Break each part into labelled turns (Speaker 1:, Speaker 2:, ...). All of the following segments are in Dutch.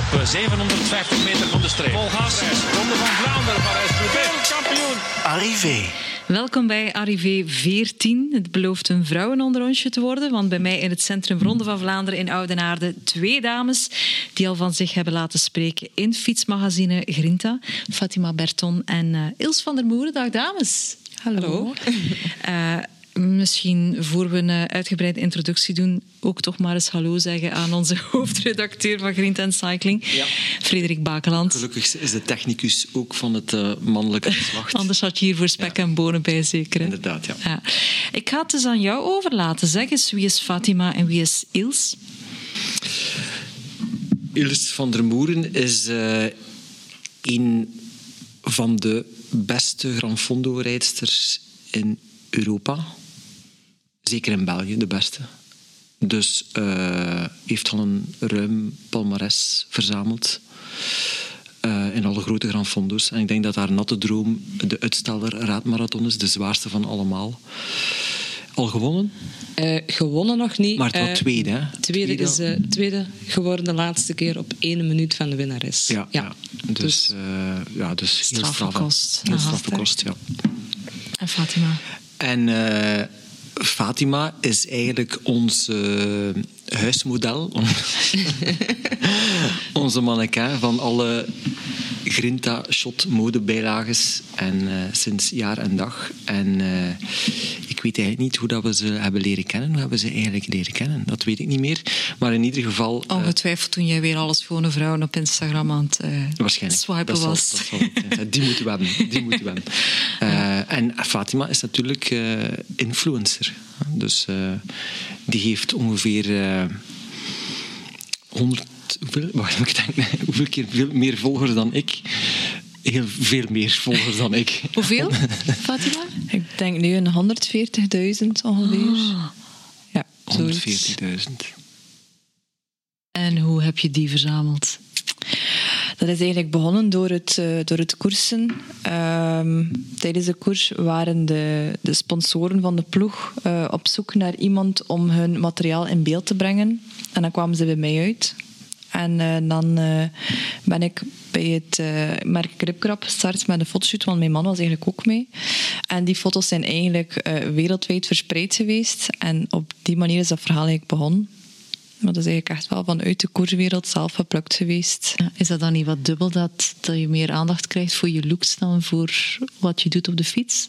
Speaker 1: op 750 meter van de streep. Vol gas. Ronde van Vlaanderen, Parijs-Roubaix, kampioen.
Speaker 2: Arrivé.
Speaker 3: Welkom bij Arrivé 14. Het belooft een vrouwenonderrondje te worden, want bij mij in het centrum Ronde van Vlaanderen in Oudenaarde twee dames die al van zich hebben laten spreken in fietsmagazine Grinta. Fatima Berton en uh, Ils van der Moeren. Dag dames.
Speaker 4: Hallo.
Speaker 3: Uh, misschien voor we een uitgebreide introductie doen, ook toch maar eens hallo zeggen aan onze hoofdredacteur van Green Cycling, ja. Frederik Bakeland.
Speaker 5: Gelukkig is de technicus ook van het uh, mannelijke geslacht.
Speaker 3: Anders had je hier voor spek ja. en bonen bij, zeker.
Speaker 5: Inderdaad, ja. ja.
Speaker 3: Ik ga het dus aan jou overlaten. Zeg eens, wie is Fatima en wie is Ils?
Speaker 5: Ils van der Moeren is uh, een van de beste Gran Fondo-rijdsters in Europa. Zeker in België, de beste. Dus uh, heeft al een ruim palmares verzameld. Uh, in alle grote Gran Fondo's. En ik denk dat haar natte droom de uitsteller Raadmarathon is, de zwaarste van allemaal. Al gewonnen?
Speaker 4: Uh, gewonnen nog niet.
Speaker 5: Maar het was tweede, hè?
Speaker 4: Tweede, tweede is uh, tweede geworden de laatste keer op één minuut van de winnares.
Speaker 5: Ja, ja. ja. Dus, dus, ja, dus heel
Speaker 3: straffe
Speaker 5: Heel straffe kost, ja.
Speaker 3: En Fatima?
Speaker 5: En uh, Fatima is eigenlijk ons uh, huismodel. Onze mannequin van alle Grinta shot modebijlages en uh, sinds jaar en dag. En uh, ik weet eigenlijk niet hoe dat we ze hebben leren kennen. Hoe hebben we ze eigenlijk leren kennen? Dat weet ik niet meer. Maar in ieder geval...
Speaker 3: Ongetwijfeld toen jij weer alle schone vrouwen op Instagram aan het
Speaker 5: waarschijnlijk.
Speaker 3: swipen
Speaker 5: dat
Speaker 3: was.
Speaker 5: Zal, dat zal, die moeten we hebben. Die moeten we hebben. en Fatima is natuurlijk influencer. Dus die heeft ongeveer 100 hoeveel, wacht, moet ik denken, hoeveel keer veel meer volgers dan ik? Heel veel meer volgers dan ik.
Speaker 3: Hoeveel, Fatima?
Speaker 4: Ik denk nu een 140.000 ongeveer. Oh. Ja,
Speaker 5: 140.000.
Speaker 3: En hoe heb je die verzameld?
Speaker 4: Dat is eigenlijk begonnen door het, uh, door het koersen. Uh, tijdens de koers waren de, de sponsoren van de ploeg uh, op zoek naar iemand om hun materiaal in beeld te brengen. En dan kwamen ze bij mij uit. En uh, dan ben ik bij het merk Gripkrap gestart met een fotoshoot, want mijn man was eigenlijk ook mee. En die foto's zijn eigenlijk wereldwijd verspreid geweest. En op die manier is dat verhaal eigenlijk begonnen. Maar dat is eigenlijk echt wel vanuit de koerswereld zelf geplukt geweest.
Speaker 3: Is dat dan niet wat dubbel, dat, dat je meer aandacht krijgt voor je looks dan voor wat je doet op de fiets?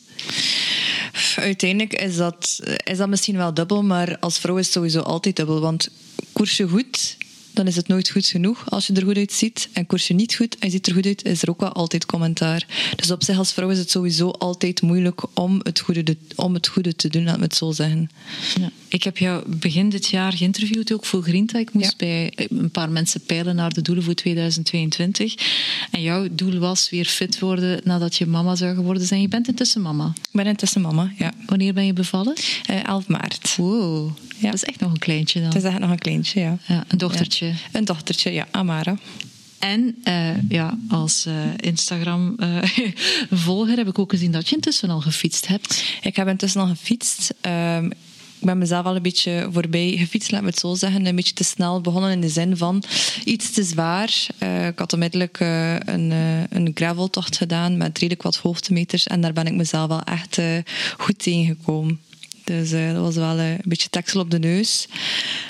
Speaker 4: Uiteindelijk is dat, is dat misschien wel dubbel, maar als vrouw is het sowieso altijd dubbel. Want koers je goed, dan is het nooit goed genoeg als je er goed uitziet. En koers je niet goed en je ziet er goed uit, is er ook wel altijd commentaar. Dus op zich als vrouw is het sowieso altijd moeilijk om het goede, om het goede te doen, laat me het zo zeggen.
Speaker 3: Ja. Ik heb jou begin dit jaar geïnterviewd, ook voor Grinta. Ik moest ja. bij een paar mensen peilen naar de doelen voor 2022. En jouw doel was weer fit worden nadat je mama zou geworden zijn. Je bent intussen mama.
Speaker 4: Ik ben intussen mama, ja.
Speaker 3: Wanneer ben je bevallen?
Speaker 4: Uh, 11 maart.
Speaker 3: Wow, ja. dat is echt nog een kleintje dan.
Speaker 4: Dat is echt nog een kleintje, ja.
Speaker 3: ja een dochtertje.
Speaker 4: Een dochtertje, ja, Amara.
Speaker 3: En uh, ja, als uh, Instagram-volger heb ik ook gezien dat je intussen al gefietst hebt.
Speaker 4: Ik heb intussen al gefietst. Uh, ik ben mezelf al een beetje voorbij gefietst, laat me het zo zeggen. Een beetje te snel begonnen in de zin van iets te zwaar. Ik had onmiddellijk een, een graveltocht gedaan met redelijk wat hoogtemeters. En daar ben ik mezelf wel echt goed tegengekomen. Dus dat was wel een beetje teksel op de neus.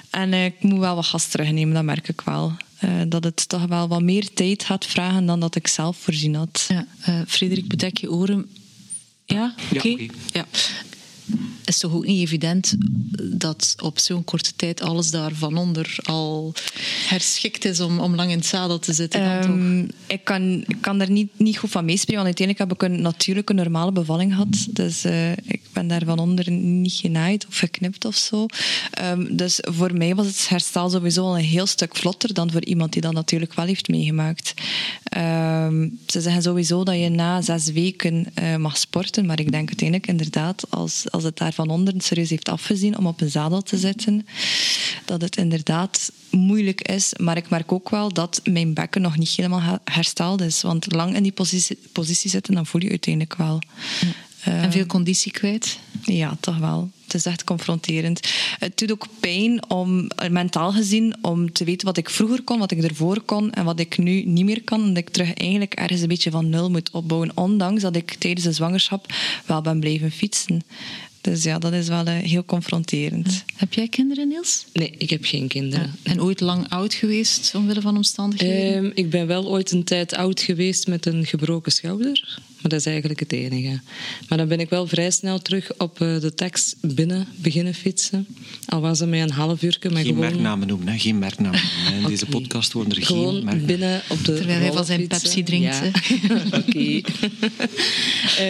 Speaker 4: En ik moet wel wat gas terugnemen, dat merk ik wel. dat het toch wel wat meer tijd gaat vragen dan dat ik zelf voorzien had.
Speaker 3: Ja, Frederik, bedek je oren. Ja, oké. Okay. Ja, okay. ja is toch ook niet evident dat op zo'n korte tijd alles daar van onder al herschikt is om, om lang in het zadel te zitten?
Speaker 4: Um, ik, kan, kan daar niet, niet goed van meespreken, want uiteindelijk heb ik een natuurlijke, normale bevalling gehad. Dus uh, ik ben daar van onder niet genaaid of geknipt of zo. Um, dus voor mij was het herstel sowieso al een heel stuk vlotter dan voor iemand die dat natuurlijk wel heeft meegemaakt. Um, ze zeggen sowieso dat je na zes weken uh, mag sporten, maar ik denk uiteindelijk inderdaad, als, als het daar van onder serieus heeft afgezien om op een zadel te zitten, dat het inderdaad moeilijk is. Maar ik merk ook wel dat mijn bekken nog niet helemaal hersteld is. Want lang in die positie, positie zitten, dan voel je uiteindelijk wel.
Speaker 3: Ja. En veel conditie kwijt?
Speaker 4: Ja, toch wel. Het is echt confronterend. Het doet ook pijn om, mentaal gezien, om te weten wat ik vroeger kon, wat ik ervoor kon en wat ik nu niet meer kan. En dat ik terug eigenlijk ergens een beetje van nul moet opbouwen. Ondanks dat ik tijdens de zwangerschap wel ben blijven fietsen. Dus ja, dat is wel uh, heel confronterend.
Speaker 3: Heb jij kinderen, Niels?
Speaker 2: Nee, ik heb geen kinderen.
Speaker 3: Ja. En ooit lang oud geweest omwille van omstandigheden?
Speaker 2: Um, ik ben wel ooit een tijd oud geweest met een gebroken schouder. Maar dat is eigenlijk het enige. Maar dan ben ik wel vrij snel terug op uh, de tekst binnen beginnen fietsen. Al was het met een half uur.
Speaker 5: Geen
Speaker 2: gewoon...
Speaker 5: merknamen noemen, hè. geen merknamen noemen. In deze podcast worden er
Speaker 2: gewoon
Speaker 5: geen merknamen.
Speaker 2: binnen op de
Speaker 3: Terwijl hij van zijn Pepsi drinkt.
Speaker 2: Ja. Oké. Uh,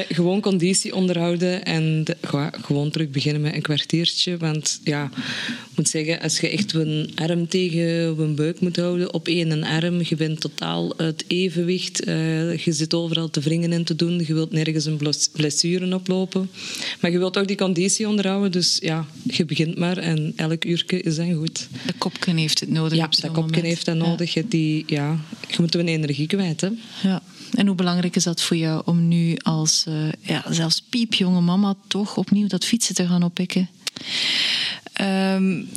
Speaker 2: gewoon conditie onderhouden en de, gewoon terug beginnen met een kwartiertje. Want ja, ik moet zeggen, als je echt een arm tegen een buik moet houden op één arm, je bent totaal het evenwicht. Uh, je zit overal te wringen en te doen. Je wilt nergens een blessure oplopen. Maar je wilt ook die conditie onderhouden. Dus ja, je begint maar en elk uurtje is dan goed.
Speaker 3: De kopken heeft het nodig.
Speaker 2: Ja, de kopken heeft dat nodig. Ja. Die, ja, je moet een energie kwijt. Hè.
Speaker 3: Ja. En hoe belangrijk is dat voor jou om nu als uh, ja, zelfs piepjonge mama toch opnieuw dat fietsen te gaan oppikken?
Speaker 4: Um,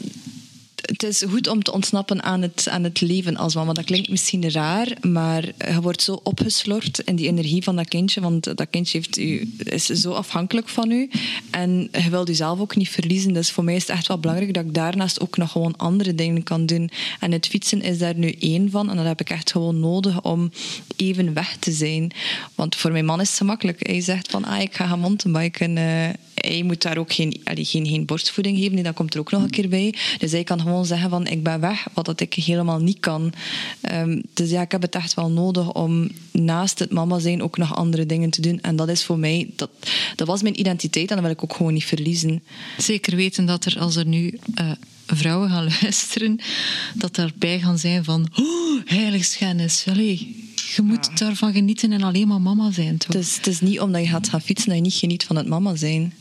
Speaker 4: het is goed om te ontsnappen aan het, aan het leven als mama. Dat klinkt misschien raar, maar je wordt zo opgeslord in die energie van dat kindje, want dat kindje heeft u, is zo afhankelijk van u. En je wilt jezelf ook niet verliezen. Dus voor mij is het echt wel belangrijk dat ik daarnaast ook nog gewoon andere dingen kan doen. En het fietsen is daar nu één van. En dat heb ik echt gewoon nodig om even weg te zijn. Want voor mijn man is het gemakkelijk. Hij zegt van, ah, ik ga gaan mountainbiken. Uh, hij moet daar ook geen, allee, geen, geen borstvoeding geven. Nee, dat komt er ook nog een keer bij. Dus hij kan gewoon zeggen van ik ben weg, wat dat ik helemaal niet kan. Um, dus ja, ik heb het echt wel nodig om naast het mama zijn ook nog andere dingen te doen. En dat is voor mij, dat, dat was mijn identiteit en dat wil ik ook gewoon niet verliezen.
Speaker 3: Zeker weten dat er, als er nu uh, vrouwen gaan luisteren, dat daarbij gaan zijn van oh, heiligschennis, allee, je moet ja. daarvan genieten en alleen maar mama zijn. Toch?
Speaker 4: Het, is, het is niet omdat je gaat gaan fietsen dat je niet geniet van het mama zijn.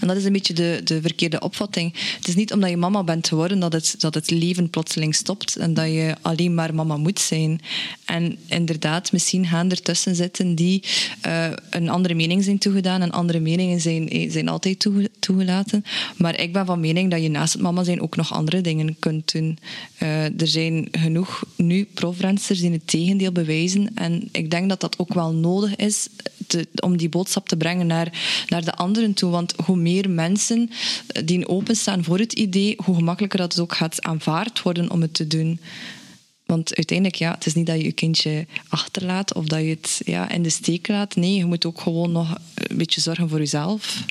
Speaker 4: En dat is een beetje de, de verkeerde opvatting. Het is niet omdat je mama bent geworden dat het, dat het leven plotseling stopt en dat je alleen maar mama moet zijn. En inderdaad, misschien gaan er tussen zitten die uh, een andere mening zijn toegedaan en andere meningen zijn, zijn altijd toege, toegelaten. Maar ik ben van mening dat je naast het mama zijn ook nog andere dingen kunt doen. Uh, er zijn genoeg nu profrensters die het tegendeel bewijzen en ik denk dat dat ook wel nodig is om die boodschap te brengen naar, naar de anderen toe. Want hoe meer mensen die openstaan voor het idee, hoe gemakkelijker dat het ook gaat aanvaard worden om het te doen. Want uiteindelijk, ja, het is niet dat je je kindje achterlaat of dat je het ja, in de steek laat. Nee, je moet ook gewoon nog een beetje zorgen voor jezelf.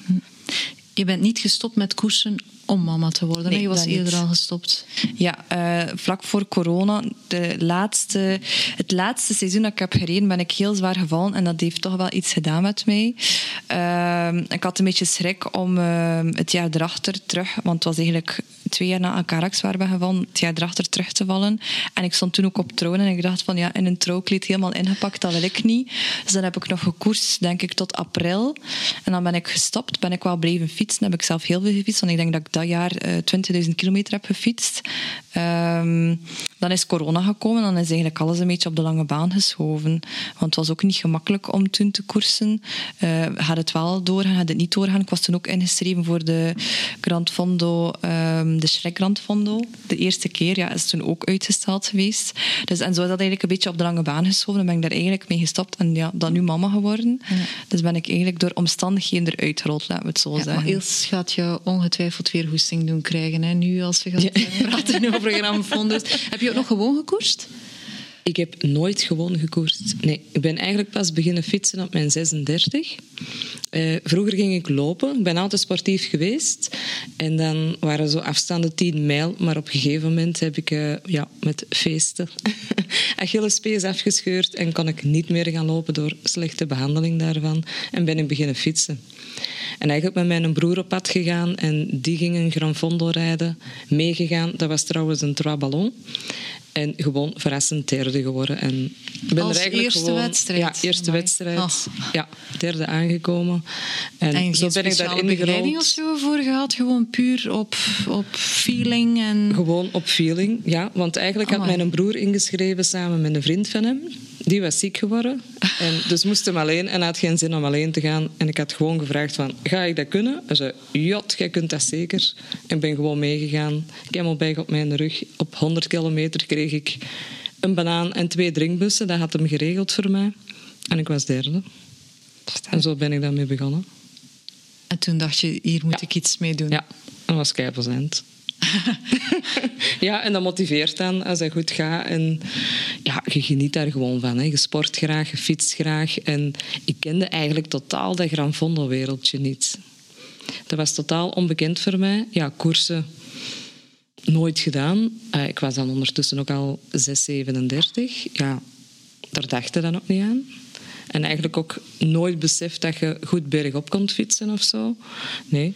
Speaker 3: Je bent niet gestopt met koersen om mama te worden. Nee, je was eerder niet. al gestopt.
Speaker 4: Ja, uh, vlak voor corona, de laatste, het laatste seizoen dat ik heb gereden, ben ik heel zwaar gevallen. En dat heeft toch wel iets gedaan met mij. Uh, ik had een beetje schrik om uh, het jaar erachter terug, want het was eigenlijk twee jaar na elkaar zwaar ben gevallen, het jaar erachter terug te vallen. En ik stond toen ook op troon en ik dacht van ja, in een trouwkleed helemaal ingepakt, dat wil ik niet. Dus dan heb ik nog gekoerst, denk ik, tot april. En dan ben ik gestopt, ben ik wel blijven fietsen. heb ik zelf heel veel gefietst, want ik denk dat ik dat jaar uh, 20.000 kilometer heb gefietst. Um, dan is corona gekomen, dan is eigenlijk alles een beetje op de lange baan geschoven. Want het was ook niet gemakkelijk om toen te koersen. Uh, gaat het wel doorgaan, gaat het niet doorgaan? Ik was toen ook ingeschreven voor de Grand Fondo, um, de Fondo. De eerste keer ja, is toen ook uitgesteld geweest. Dus, en zo is dat eigenlijk een beetje op de lange baan geschoven. Dan ben ik daar eigenlijk mee gestopt en ja, dan nu mama geworden. Ja. Dus ben ik eigenlijk door omstandigheden eruit gerold, laten we het zo
Speaker 3: ja,
Speaker 4: zeggen.
Speaker 3: Maar Ilse gaat je ongetwijfeld weer hoesting doen krijgen, hè, nu als we gaan ja. praten over Grand Fondo's. Heb je ook nog gewoon gekoerst?
Speaker 2: Ik heb nooit gewoon gekoerst. Nee, ik ben eigenlijk pas beginnen fietsen op mijn 36. Uh, vroeger ging ik lopen. Ik ben altijd sportief geweest. En dan waren zo afstanden 10 mijl. Maar op een gegeven moment heb ik uh, ja, met feesten Achillespees afgescheurd. En kon ik niet meer gaan lopen door slechte behandeling daarvan. En ben ik beginnen fietsen. En eigenlijk met mijn broer op pad gegaan en die ging een Gran Fondo rijden, meegegaan. Dat was trouwens een trois ballon. En gewoon verrassend derde geworden. En
Speaker 3: ben Als er eigenlijk eerste
Speaker 2: gewoon,
Speaker 3: wedstrijd?
Speaker 2: Ja, eerste Amai. wedstrijd. Oh. Ja, derde aangekomen. En,
Speaker 3: en
Speaker 2: zo ben ik daarin
Speaker 3: begeleiding of zo voor gehad? Gewoon puur op, op feeling? En...
Speaker 2: Gewoon op feeling, ja. Want eigenlijk Amai. had mijn broer ingeschreven samen met een vriend van hem. Die was ziek geworden. En dus moest hem alleen en had geen zin om alleen te gaan. En ik had gewoon gevraagd van, ga ik dat kunnen? Hij zei, jot, jij kunt dat zeker. En ben gewoon meegegaan. Camelback op mijn rug. Op 100 kilometer kreeg ik een banaan en twee drinkbussen. Dat had hem geregeld voor mij. En ik was derde. En zo ben ik daarmee begonnen.
Speaker 3: En toen dacht je, hier moet ik iets mee doen.
Speaker 2: Ja, dat was keiplezant. ja, en dat motiveert dan als het goed gaat. En ja, je geniet daar gewoon van. Hè. Je sport graag, je fietst graag. En ik kende eigenlijk totaal dat Gran Fondo-wereldje niet. Dat was totaal onbekend voor mij. Ja, koersen nooit gedaan. Uh, ik was dan ondertussen ook al 6, 37. Ja, daar dacht je dan ook niet aan. En eigenlijk ook nooit beseft dat je goed bergop kon fietsen of zo. Nee.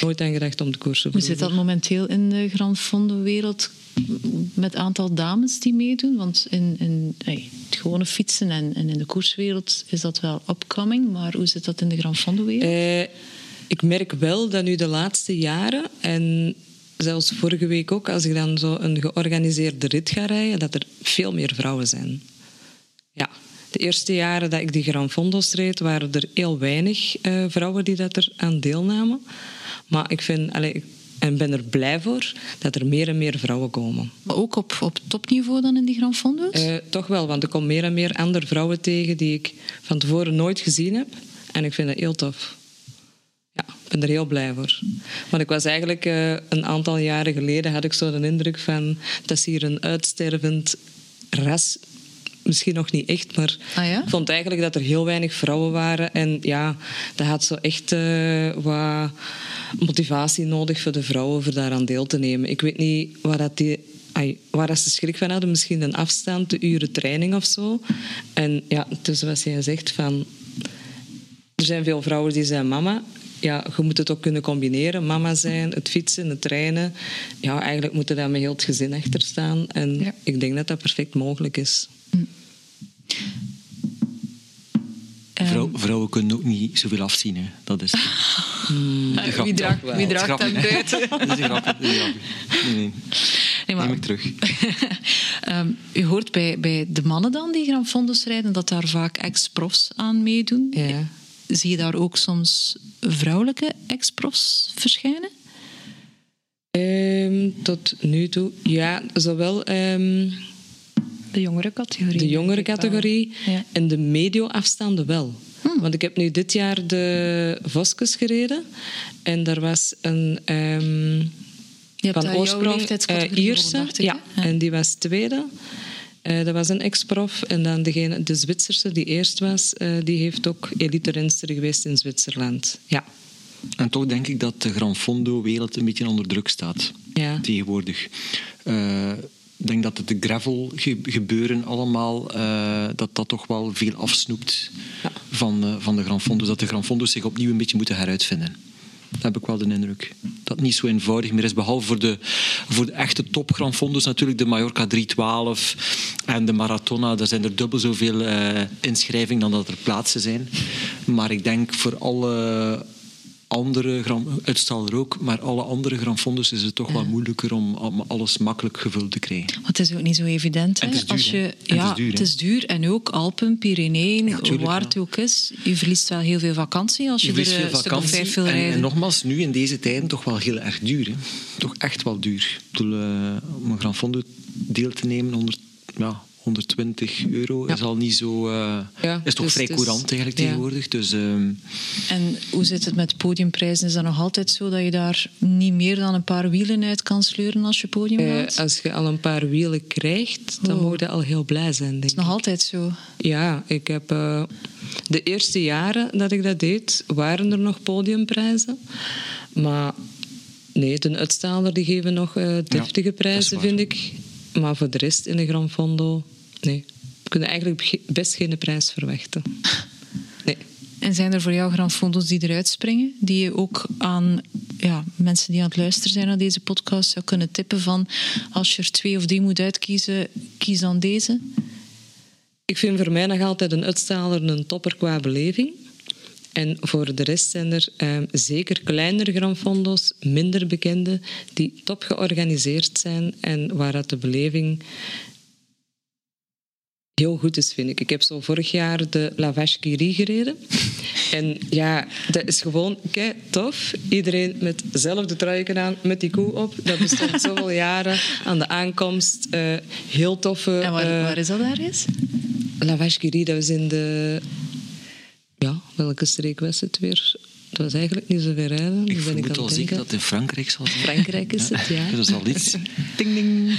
Speaker 2: Nooit aan gedacht om de koersen
Speaker 3: Hoe zit dat momenteel in de Grand Fondo-wereld met aantal dames die meedoen? Want in, in hey, het gewone fietsen en, en, in de koerswereld is dat wel upcoming. Maar hoe zit dat in de Grand Fondo-wereld?
Speaker 2: Eh, ik merk wel dat nu de laatste jaren... en zelfs vorige week ook, als ik dan zo een georganiseerde rit ga rijden, dat er veel meer vrouwen zijn. Ja, de eerste jaren dat ik die Grand Fondos reed, waren er heel weinig uh, vrouwen die dat er aan deelnamen. Maar ik vind, en ben er blij voor dat er meer en meer vrouwen komen.
Speaker 3: Maar ook op, op topniveau dan in die Grand Fondos?
Speaker 2: Uh, toch wel, want ik kom meer en meer andere vrouwen tegen die ik van tevoren nooit gezien heb. En ik vind dat heel tof. Ja, ik ben er heel blij voor. Want ik was eigenlijk uh, een aantal jaren geleden had ik zo de indruk van dat is hier een uitstervend ras misschien nog niet echt, maar
Speaker 3: ah, ja?
Speaker 2: ik vond eigenlijk dat er heel weinig vrouwen waren. En ja, dat had zo echt uh, wat motivatie nodig voor de vrouwen voor daaraan deel te nemen. Ik weet niet waar dat die Ay, waar ze schrik van hadden, misschien een afstand, de uren training of zo. En ja, dus zoals jij zegt, van, er zijn veel vrouwen die zijn mama. Ja, je moet het ook kunnen combineren. Mama zijn, het fietsen, het trainen. Ja, eigenlijk moet je daar met heel het gezin achter staan. En ja. ik denk dat dat perfect mogelijk is.
Speaker 5: Vrouw, vrouwen kunnen ook niet zoveel afzien. Hè. Dat is...
Speaker 3: Wie draagt, wie draagt dat buiten?
Speaker 5: dat is een grap. Nee, nee. Nee, maar, Neem ik terug.
Speaker 3: um, u hoort bij, bij de mannen dan die Gran Fondos rijden dat daar vaak ex-profs aan meedoen.
Speaker 2: Ja.
Speaker 3: Zie je daar ook soms vrouwelijke ex-profs verschijnen?
Speaker 2: Um, tot nu toe, ja, zowel... Um,
Speaker 4: de jongere categorie.
Speaker 2: De jongere categorie
Speaker 4: ja.
Speaker 2: en de medio-afstanden wel.
Speaker 3: Hmm.
Speaker 2: Want ik heb nu dit jaar de Voskes gereden. En daar was een... Um,
Speaker 3: Je hebt
Speaker 2: van
Speaker 3: jouw
Speaker 2: oorsprong uh, Ierse.
Speaker 3: gewonnen, dacht ik,
Speaker 2: ja?
Speaker 3: Ja.
Speaker 2: en die was tweede. Uh, dat was een ex-prof. En dan degene, de Zwitserse die eerst was, uh, die heeft ook elite-renster geweest in Zwitserland. Ja.
Speaker 5: En toch denk ik dat de Gran Fondo-wereld een beetje onder druk staat
Speaker 2: Ja.
Speaker 5: tegenwoordig. Ik denk dat het de gravel ge gebeuren allemaal, uh, dat dat toch wel veel afsnoept
Speaker 2: Ja.
Speaker 5: van, uh, van de Gran Fondo's. Dat de Gran Fondo's zich opnieuw een beetje moeten heruitvinden. Dat heb ik wel de indruk. Dat niet zo eenvoudig meer is. Behalve voor de, voor de echte top Gran Fondo's natuurlijk. De Mallorca 312 en de Maratona. Daar zijn er dubbel zoveel uh, inschrijvingen dan dat er plaatsen zijn. Maar ik denk voor alle andere Gran, uitstel ook, maar alle andere Gran Fondos is het toch
Speaker 3: Ja.
Speaker 5: wel moeilijker om, om alles makkelijk gevuld te krijgen.
Speaker 3: Want het is ook niet zo evident.
Speaker 5: En
Speaker 3: hè.
Speaker 5: het is duur,
Speaker 3: Als je,
Speaker 5: En het
Speaker 3: ja,
Speaker 5: is duur,
Speaker 3: het is duur. En ook Alpen, Pyreneeën,
Speaker 5: Ja,
Speaker 3: waar
Speaker 5: ja.
Speaker 3: het ook is. Je verliest wel heel veel vakantie als je,
Speaker 5: Je
Speaker 3: er eh,
Speaker 5: veel
Speaker 3: een stuk of
Speaker 5: vakantie.
Speaker 3: vijf wil
Speaker 5: en,
Speaker 3: rijden.
Speaker 5: en nogmaals, nu in deze tijden toch wel heel erg duur. Hè? Toch echt wel duur. Ik bedoel, uh, om een Gran Fondo deel te nemen, 100, ja, 120 euro,
Speaker 2: Ja.
Speaker 5: is al niet zo... Uh,
Speaker 2: Ja,
Speaker 5: is toch
Speaker 2: dus
Speaker 5: vrij courant eigenlijk
Speaker 2: ja.
Speaker 5: tegenwoordig. Dus, ehm,
Speaker 3: En hoe zit het met podiumprijzen? Is dat nog altijd zo dat je daar niet meer dan een paar wielen uit kan sleuren als je podium
Speaker 2: Eh,
Speaker 3: haalt?
Speaker 2: als je al een paar wielen krijgt, dan
Speaker 3: Oh.
Speaker 2: moet je al heel blij zijn, denk
Speaker 3: is
Speaker 2: ik.
Speaker 3: nog altijd zo.
Speaker 2: Ja, ik heb... eh, de eerste jaren dat ik dat deed, waren er nog podiumprijzen. Maar nee, de uitstander die geven nog eh, deftige prijzen, vind ik. Maar voor de rest in de Gran Fondo, nee. We kunnen eigenlijk ge- best geen prijs verwachten. Nee.
Speaker 3: En zijn er voor jou Grand Fondos die eruit springen? Die je ook aan ja, mensen die aan het luisteren zijn naar deze podcast zou kunnen tippen van als je er twee of drie moet uitkiezen, kies dan deze?
Speaker 2: Ik vind voor mij nog altijd een uitstaler een topper qua beleving. En voor de rest zijn er ehm, zeker kleinere granfondo's, minder bekende, die top georganiseerd zijn en waar dat de beleving heel goed is, vind ik. Ik heb zo vorig jaar de La Vache qui rit gereden. En ja, dat is gewoon kei tof. Iedereen met dezelfde truiken aan, met die koe op. Dat bestond zoveel jaren aan de aankomst. Eh, heel toffe...
Speaker 3: En waar,
Speaker 2: eh,
Speaker 3: waar is dat daar eens?
Speaker 2: La Vache qui rit, dat was in de... Ja, welke streek was het weer? Het was eigenlijk niet zo ver rijden.
Speaker 5: Ik
Speaker 2: ben aan
Speaker 5: al zeker dat het in Frankrijk zal zijn.
Speaker 2: Frankrijk is het, ja.
Speaker 5: Dat is al iets.
Speaker 2: Ding, ding.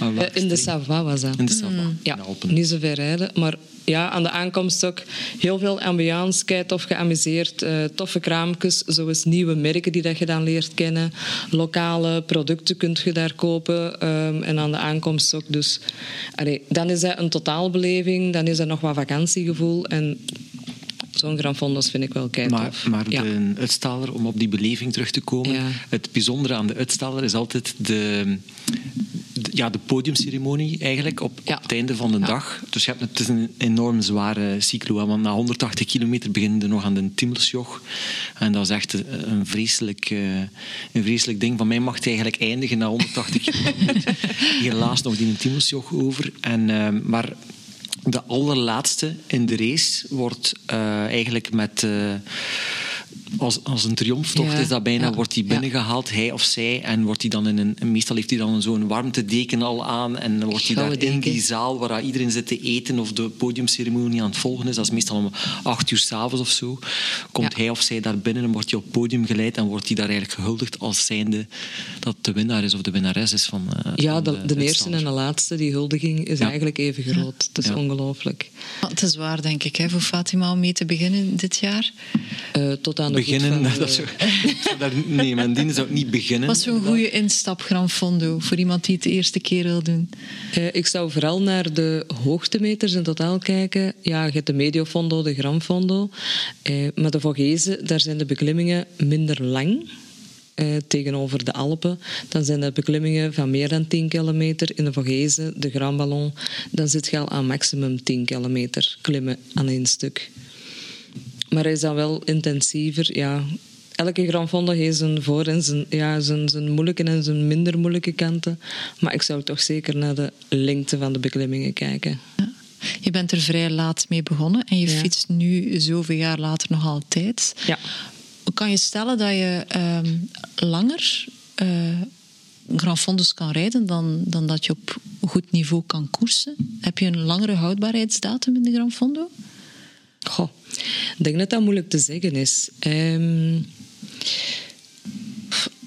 Speaker 2: Eh, in de? Savoie was dat.
Speaker 5: In de Savoie,
Speaker 2: Ja,
Speaker 5: de Alpen.
Speaker 2: niet zo ver rijden. Maar ja, aan de aankomst ook heel veel ambiance, tof geamuseerd. eh, toffe kraampjes, zoals nieuwe merken die dat je dan leert kennen. Lokale producten kunt je daar kopen. ehm, en aan de aankomst ook. Dus allee, dan is dat een totaalbeleving. Dan is dat nog wat vakantiegevoel. En zo'n Grand Fondos vind ik wel kei
Speaker 5: Maar, maar
Speaker 2: ja.
Speaker 5: de uitstaler, om op die beleving terug te komen,
Speaker 2: Ja.
Speaker 5: het bijzondere aan de uitstaler is altijd de, de- ja, de podiumceremonie eigenlijk op,
Speaker 2: Ja.
Speaker 5: op het einde van de dag. Dus je hebt, het is een enorm zware cyclo, want na 180 kilometer beginnen we nog aan de Timmelsjoch. En dat is echt een, een vreselijk, eh, een vreselijk ding. Van mij mag het eigenlijk eindigen na 180 kilometer. Helaas nog die een Timmelsjoch over. En, eh, maar de allerlaatste in de race wordt eh, eigenlijk met... eh, als, als een triomftocht
Speaker 2: Ja,
Speaker 5: is dat bijna,
Speaker 2: ja,
Speaker 5: wordt hij
Speaker 2: ja.
Speaker 5: binnengehaald, hij of zij, en wordt hij dan in een, en meestal heeft hij dan zo'n warmtedeken al aan, en dan wordt hij daar in die zaal waar iedereen zit te eten of de podiumceremonie aan het volgen is, dat is meestal om acht uur s'avonds of zo, komt
Speaker 2: Ja.
Speaker 5: hij of zij daar binnen en wordt hij op het podium geleid en wordt hij daar eigenlijk gehuldigd als zijnde dat de winnaar is of de winnares is van, eh,
Speaker 2: Ja, de, de eerste en de laatste, die huldiging, is
Speaker 5: Ja.
Speaker 2: eigenlijk even groot. Het is
Speaker 5: Ja.
Speaker 2: ongelooflijk.
Speaker 3: Het is waar, denk ik, hè, voor Fatima om mee te beginnen dit jaar.
Speaker 2: Eh, tot aan de
Speaker 5: Beginnen, dat zou, daar, nee, mijn dienen zou ik niet beginnen.
Speaker 3: Wat is zo'n goede instap Gran Fondo voor iemand die het de eerste keer wil doen?
Speaker 2: Eh, ik zou vooral naar de hoogtemeters in totaal kijken. Ja, je hebt de Mediofondo, de Gramfondo. Eh, maar de Vogezen, daar zijn de beklimmingen minder lang. eh, tegenover de Alpen. Dan zijn dat beklimmingen van meer dan 10 kilometer. In de Vogezen, de Grand Ballon, dan zit je al aan maximum 10 kilometer klimmen aan één stuk. Maar hij is dan wel intensiever. Ja. Elke Grand heeft zijn voor- en zijn, ja, zijn, zijn moeilijke en zijn minder moeilijke kanten. Maar ik zou toch zeker naar de lengte van de beklimmingen kijken.
Speaker 3: Ja. Je bent er vrij laat mee begonnen en je
Speaker 2: Ja.
Speaker 3: fietst nu zoveel jaar later nog altijd.
Speaker 2: Ja.
Speaker 3: Kan je stellen dat je ehm, langer eh Grand kan rijden dan, dan dat je op goed niveau kan koersen? Heb je een langere houdbaarheidsdatum in de Grand Fondo?
Speaker 2: Goh, ik denk dat dat moeilijk te zeggen is. Ehm,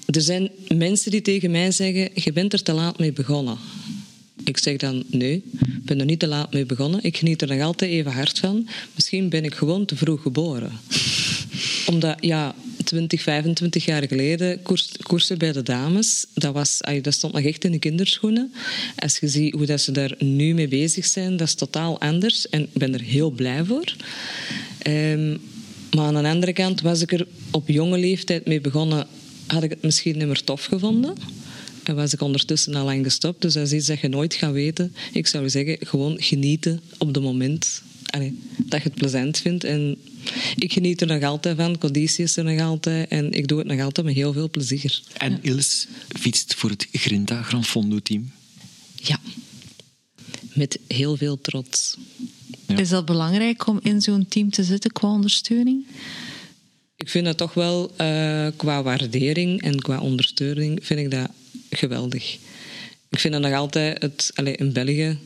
Speaker 2: er zijn mensen die tegen mij zeggen: Je bent er te laat mee begonnen. Ik zeg dan: Nee, ik ben er niet te laat mee begonnen. Ik geniet er nog altijd even hard van. Misschien ben ik gewoon te vroeg geboren. Omdat, ja, 20, 25 jaar geleden koers, koersen bij de dames, dat, was, dat stond nog echt in de kinderschoenen. Als je ziet hoe dat ze daar nu mee bezig zijn, dat is totaal anders. En ik ben er heel blij voor. Ehm, maar aan de andere kant was ik er op jonge leeftijd mee begonnen, had ik het misschien niet meer tof gevonden. En was ik ondertussen al lang gestopt. Dus dat is iets dat je nooit gaat weten. Ik zou zeggen, gewoon genieten op het moment. Allee, dat je het plezant vindt. En ik geniet er nog altijd van. Conditie is er nog altijd. En ik doe het nog altijd met heel veel plezier.
Speaker 5: En Ils fietst voor het Grinta Gran Fondo team.
Speaker 2: Ja. Met heel veel trots.
Speaker 5: Ja.
Speaker 3: Is dat belangrijk om in zo'n team te zitten qua ondersteuning?
Speaker 2: Ik vind dat toch wel eh, qua waardering en qua ondersteuning vind ik dat geweldig. Ik vind dat nog altijd het, allee, in België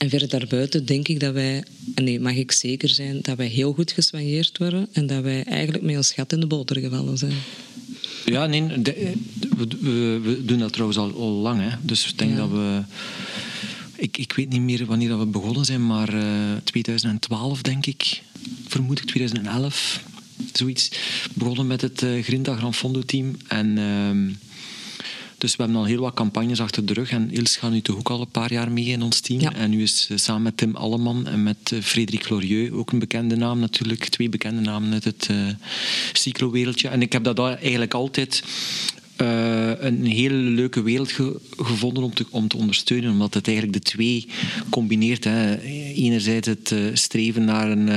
Speaker 2: en verder daarbuiten denk ik dat wij, en nee, mag ik zeker zijn, dat wij heel goed geswanjeerd worden en dat wij eigenlijk met ons gat in de boter gevallen zijn.
Speaker 5: Ja, nee, de- we, we- we doen dat trouwens al, al lang. Hè. Dus ik denk
Speaker 2: Ja.
Speaker 5: dat we... Ik, ik weet niet meer wanneer dat we begonnen zijn, maar eh 2012 denk ik. Vermoed ik, 2011. Zoiets. Begonnen met het eh Grinta Gran Fondo team. En... ehm, dus we hebben al heel wat campagnes achter de rug. En Ils gaat nu toch ook al een paar jaar mee in ons team.
Speaker 2: Ja.
Speaker 5: En nu is samen met Tim Alleman en met eh, Frederik Glorieux, ook een bekende naam natuurlijk. Twee bekende namen uit het uh, cyclowereldje. En ik heb dat eigenlijk altijd eh, een hele leuke wereld ge- gevonden om te, om te ondersteunen. Omdat het eigenlijk de twee combineert. Hè. Enerzijds het streven naar een,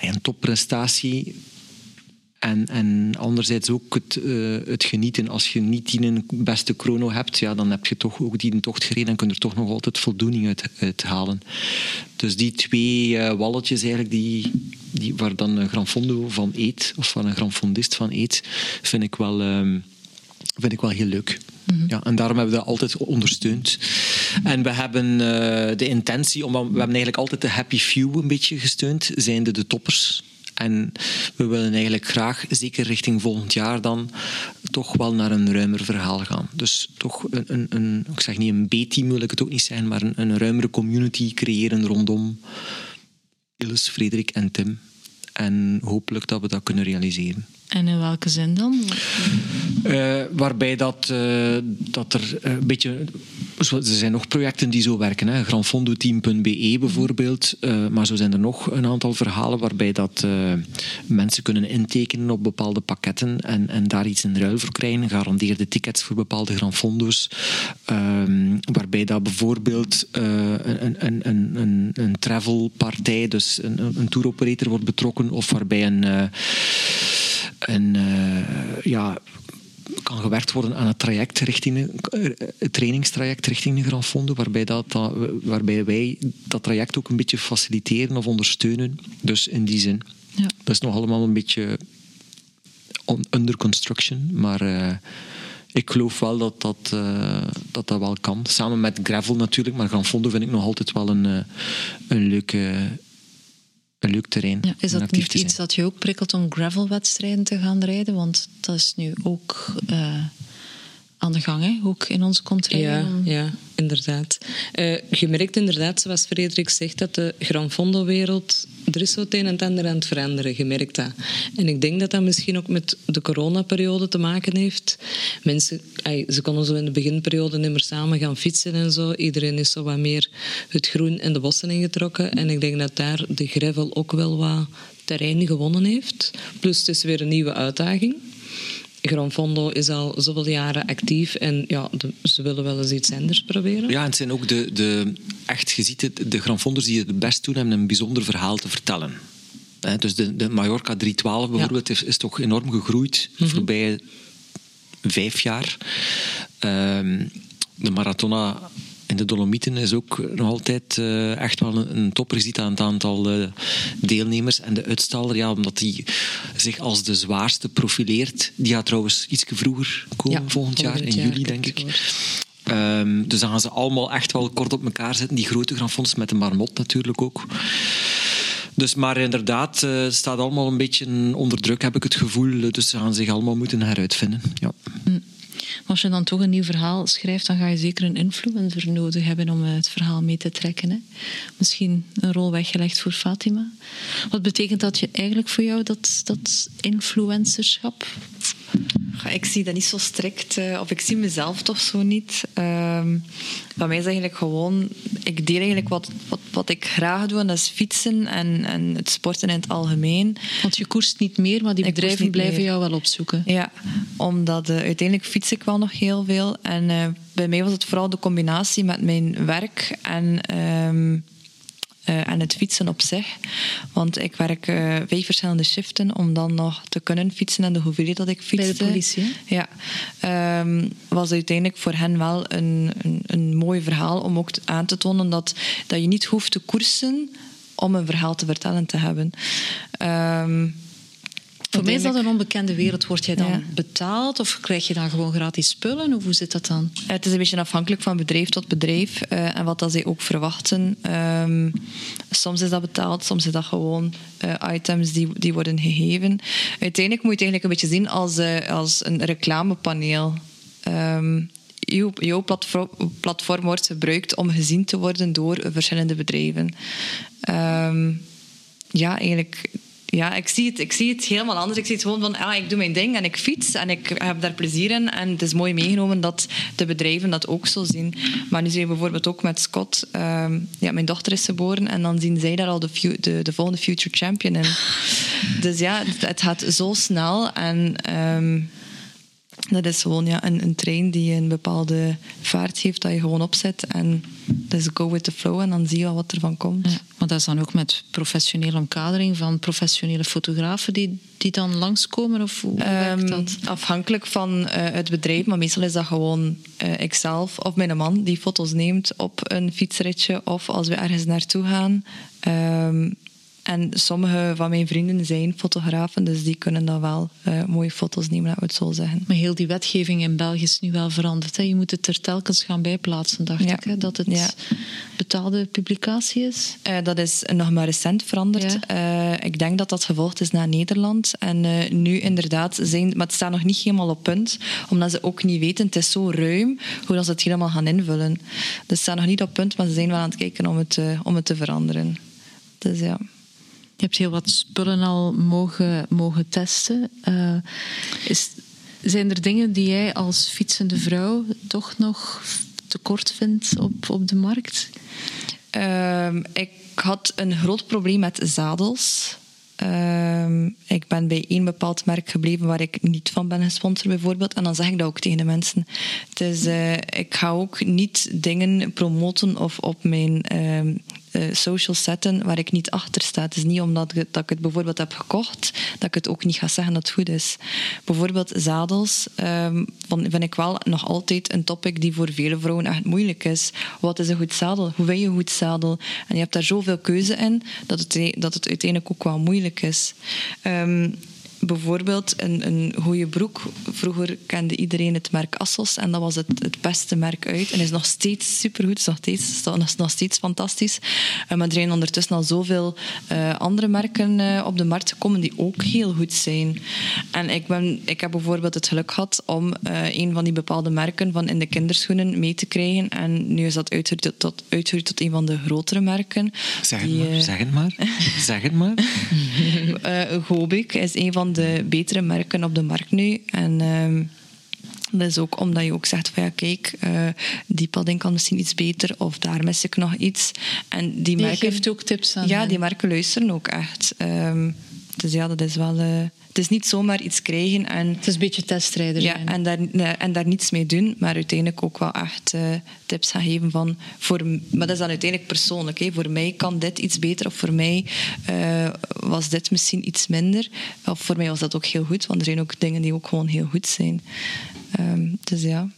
Speaker 5: een topprestatie En, en anderzijds ook het, eh, het genieten. Als je niet die een beste chrono hebt, ja, dan heb je toch ook die een tocht gereden en kun je er toch nog altijd voldoening uit, uit halen. Dus die twee uh, walletjes eigenlijk, die, die, waar dan een Gran Fondo van eet, of van een Gran Fondist van eet, vind ik wel, um, vind ik wel heel leuk. Ja, en daarom hebben we dat altijd ondersteund. En we hebben uh, de intentie, om, we hebben eigenlijk altijd de happy few een beetje gesteund, zijn de, de toppers. En we willen eigenlijk graag, zeker richting volgend jaar dan, toch wel naar een ruimer verhaal gaan. Dus toch een, een, een ik zeg niet een B-team wil ik het ook niet zijn, maar een, een ruimere community creëren rondom Illes, Frederik en Tim. En hopelijk dat we dat kunnen realiseren.
Speaker 3: En in welke zin dan?
Speaker 5: Uh, waarbij dat, uh, dat er een beetje. Er zijn nog projecten die zo werken. Hè. Granfondoteam.be bijvoorbeeld. Maar zo zijn er nog een aantal verhalen waarbij dat mensen kunnen intekenen op bepaalde pakketten en, en daar iets in ruil voor krijgen. Garandeerde tickets voor bepaalde Granfondo's. Ehm, waarbij dat bijvoorbeeld een, een, een, een, een travelpartij, dus een, een touroperator wordt betrokken, of waarbij een en uh, ja, kan gewerkt worden aan het traject richting het trainingstraject richting de Grand Fondo, waarbij, dat, waarbij wij dat traject ook een beetje faciliteren of ondersteunen. Dus in die zin. Ja. Dat is nog allemaal een beetje under construction, maar uh, ik geloof wel dat dat, uh, dat dat wel kan. Samen met gravel natuurlijk, maar Grand Fondo vind ik nog altijd wel een, een leuke een leuk terrein.
Speaker 3: Ja, is dat niet iets dat je ook prikkelt om gravelwedstrijden te gaan rijden? Want dat is nu ook uh, aan de gang, hè? ook in onze controle.
Speaker 2: Ja, ja, inderdaad. Uh, je merkt inderdaad, zoals Frederik zegt, dat de Gran Fondo-wereld... Er is zo het een en het ander aan het veranderen, je merkt dat. En ik denk dat dat misschien ook met de coronaperiode te maken heeft. Mensen, ay, ze konden zo in de beginperiode niet meer samen gaan fietsen en zo. Iedereen is zo wat meer het groen en de bossen ingetrokken. En ik denk dat daar de gravel ook wel wat terrein gewonnen heeft. Plus het is weer een nieuwe uitdaging. Granfondo is al zoveel jaren actief en ja, de, ze willen wel eens iets anders proberen.
Speaker 5: Ja, en het zijn ook de, de echt, je ziet het, de Granfondos die het best doen, hebben een bijzonder verhaal te vertellen. dus de, de Mallorca 312 bijvoorbeeld is, is, toch enorm gegroeid mm -hmm. voorbij vijf jaar. Um, de Maratona in de Dolomieten is ook nog altijd uh, echt wel een, een topper. Je ziet aan het aantal uh, deelnemers en de uitstaller, ja, omdat die zich als de zwaarste profileert. Die gaat trouwens iets vroeger komen ja, volgend jaar, in juli denk ik. Um, dus dan gaan ze allemaal echt wel kort op elkaar zitten. Die grote granfonds met de marmot natuurlijk ook. Dus, maar inderdaad, het uh, staat allemaal een beetje onder druk, heb ik het gevoel. Dus ze gaan zich allemaal moeten heruitvinden. Ja.
Speaker 3: Mm. Als je dan toch een nieuw verhaal schrijft, dan ga je zeker een influencer nodig hebben om het verhaal mee te trekken. Hè? Misschien een rol weggelegd voor Fatima. Wat betekent dat je eigenlijk voor jou, dat, dat influencerschap?
Speaker 4: Ik zie dat niet zo strikt, uh, of ik zie mezelf toch zo niet. Bij mij is eigenlijk gewoon, ik deel eigenlijk wat, wat, wat ik graag doe, en dat is fietsen en, en het sporten in het algemeen.
Speaker 3: Want je koerst niet meer, maar die bedrijven blijven meer. jou wel opzoeken.
Speaker 4: Ja, omdat uh, uiteindelijk fiets ik wel nog heel veel. En uh, bij mij was het vooral de combinatie met mijn werk en um, uh, en het fietsen op zich. Want ik werk uh, vijf verschillende shiften om dan nog te kunnen fietsen en de hoeveelheid dat ik fietste.
Speaker 3: Bij de politie?
Speaker 4: Ja. Um, was uiteindelijk voor hen wel een, een, een mooi verhaal om ook aan te tonen dat, dat je niet hoeft te koersen om een verhaal te vertellen te hebben. Um,
Speaker 3: voor mij is dat een onbekende wereld. Word jij dan ja. betaald of krijg je dan gewoon gratis spullen? Of hoe zit dat dan?
Speaker 4: Het is een beetje afhankelijk van bedrijf tot bedrijf uh, en wat dat zij ook verwachten. Um, soms is dat betaald, soms is dat gewoon uh, items die, die worden gegeven. Uiteindelijk moet je het eigenlijk een beetje zien als, uh, als een reclamepaneel. Um, jouw, jouw platform, platform wordt gebruikt om gezien te worden door verschillende bedrijven. Um, ja, eigenlijk ja, ik zie, het, ik zie het helemaal anders. Ik zie het gewoon van, ah, ik doe mijn ding en ik fiets en ik heb daar plezier in. En het is mooi meegenomen dat de bedrijven dat ook zo zien. Maar nu zie je bijvoorbeeld ook met Scott, um, ja, mijn dochter is geboren en dan zien zij daar al de, de, de volgende future champion in. Dus ja, het, gaat zo snel en... Um, Dat is gewoon ja, een, een trein die een bepaalde vaart heeft dat je gewoon opzet. En dat is go with the flow en dan zie je wel wat er van komt.
Speaker 3: Ja, maar dat is dan ook met professionele omkadering van professionele fotografen die, die dan langskomen? Of hoe werkt
Speaker 4: Ehm,
Speaker 3: dat?
Speaker 4: afhankelijk van eh, het bedrijf, maar meestal is dat gewoon eh, ikzelf of mijn man die foto's neemt op een fietsritje of als we ergens naartoe gaan. Ehm, en sommige van mijn vrienden zijn fotografen, dus die kunnen dan wel eh, mooie foto's nemen, laten we het zo zeggen.
Speaker 3: Maar heel die wetgeving in België is nu wel veranderd. Hè? Je moet het er telkens gaan bijplaatsen, dacht
Speaker 4: Ja.
Speaker 3: ik. Hè? Dat het
Speaker 4: Ja.
Speaker 3: betaalde publicatie is.
Speaker 4: Eh, dat is nog maar recent veranderd. Eh, ik denk dat dat gevolgd is naar Nederland. En nu inderdaad zijn... Maar het staat nog niet helemaal op punt. Omdat ze ook niet weten, het is zo ruim, hoe dat ze het helemaal gaan invullen. Dus het staat nog niet op punt, maar ze zijn wel aan het kijken om het, om het te veranderen. Dus ja.
Speaker 3: Je hebt heel wat spullen al mogen, mogen testen. Eh, is, zijn er dingen die jij als fietsende vrouw toch nog tekort vindt op, op de markt?
Speaker 4: Ehm, ik had een groot probleem met zadels. Ehm, ik ben bij één bepaald merk gebleven waar ik niet van ben gesponsord, bijvoorbeeld. En dan zeg ik dat ook tegen de mensen. Dus eh, ik ga ook niet dingen promoten of op mijn ehm eh, social zetten waar ik niet achter sta. Het is niet omdat ik, dat ik het bijvoorbeeld heb gekocht, dat ik het ook niet ga zeggen dat het goed is. Bijvoorbeeld zadels ehm, van- vind ik wel nog altijd een topic die voor vele vrouwen echt moeilijk is. Wat is een goed zadel? Hoe vind je een goed zadel? En je hebt daar zoveel keuze in dat het, dat het uiteindelijk ook wel moeilijk is. Ehm, bijvoorbeeld een, een goede broek. Vroeger kende iedereen het merk Assos en dat was het, het beste merk uit. En is nog steeds supergoed, is nog steeds, is nog steeds fantastisch. Eh, maar er zijn ondertussen al zoveel eh, andere merken eh, op de markt gekomen die ook heel goed zijn. En ik, ben, ik heb bijvoorbeeld het geluk gehad om een van die bepaalde merken van in de kinderschoenen mee te krijgen. En nu is dat uitgegroeid tot, uitgegroeid tot een van de grotere merken.
Speaker 5: Zeg het
Speaker 4: Die,
Speaker 5: maar, zeg het maar. zeg het maar.
Speaker 4: Gobik is een van de betere merken op de markt nu. En ehm, dat is ook omdat je ook zegt van ja, kijk, eh, die padding kan misschien iets beter of daar mis ik nog iets. En die
Speaker 3: Je
Speaker 4: merken,
Speaker 3: geeft ook tips aan
Speaker 4: Ja,
Speaker 3: hen.
Speaker 4: die merken luisteren ook echt. Ehm, dus ja, dat is wel... eh, het is niet zomaar iets krijgen en...
Speaker 3: Het is een beetje testrijder
Speaker 4: Ja, en daar, eh, en daar niets mee doen, maar uiteindelijk ook wel echt eh, tips gaan geven van... Voor, maar dat is dan uiteindelijk persoonlijk. Hè. Voor mij kan dit iets beter of voor mij was dit misschien iets minder. Of voor mij was dat ook heel goed, want er zijn ook dingen die ook gewoon heel goed zijn. Ehm, dus ja.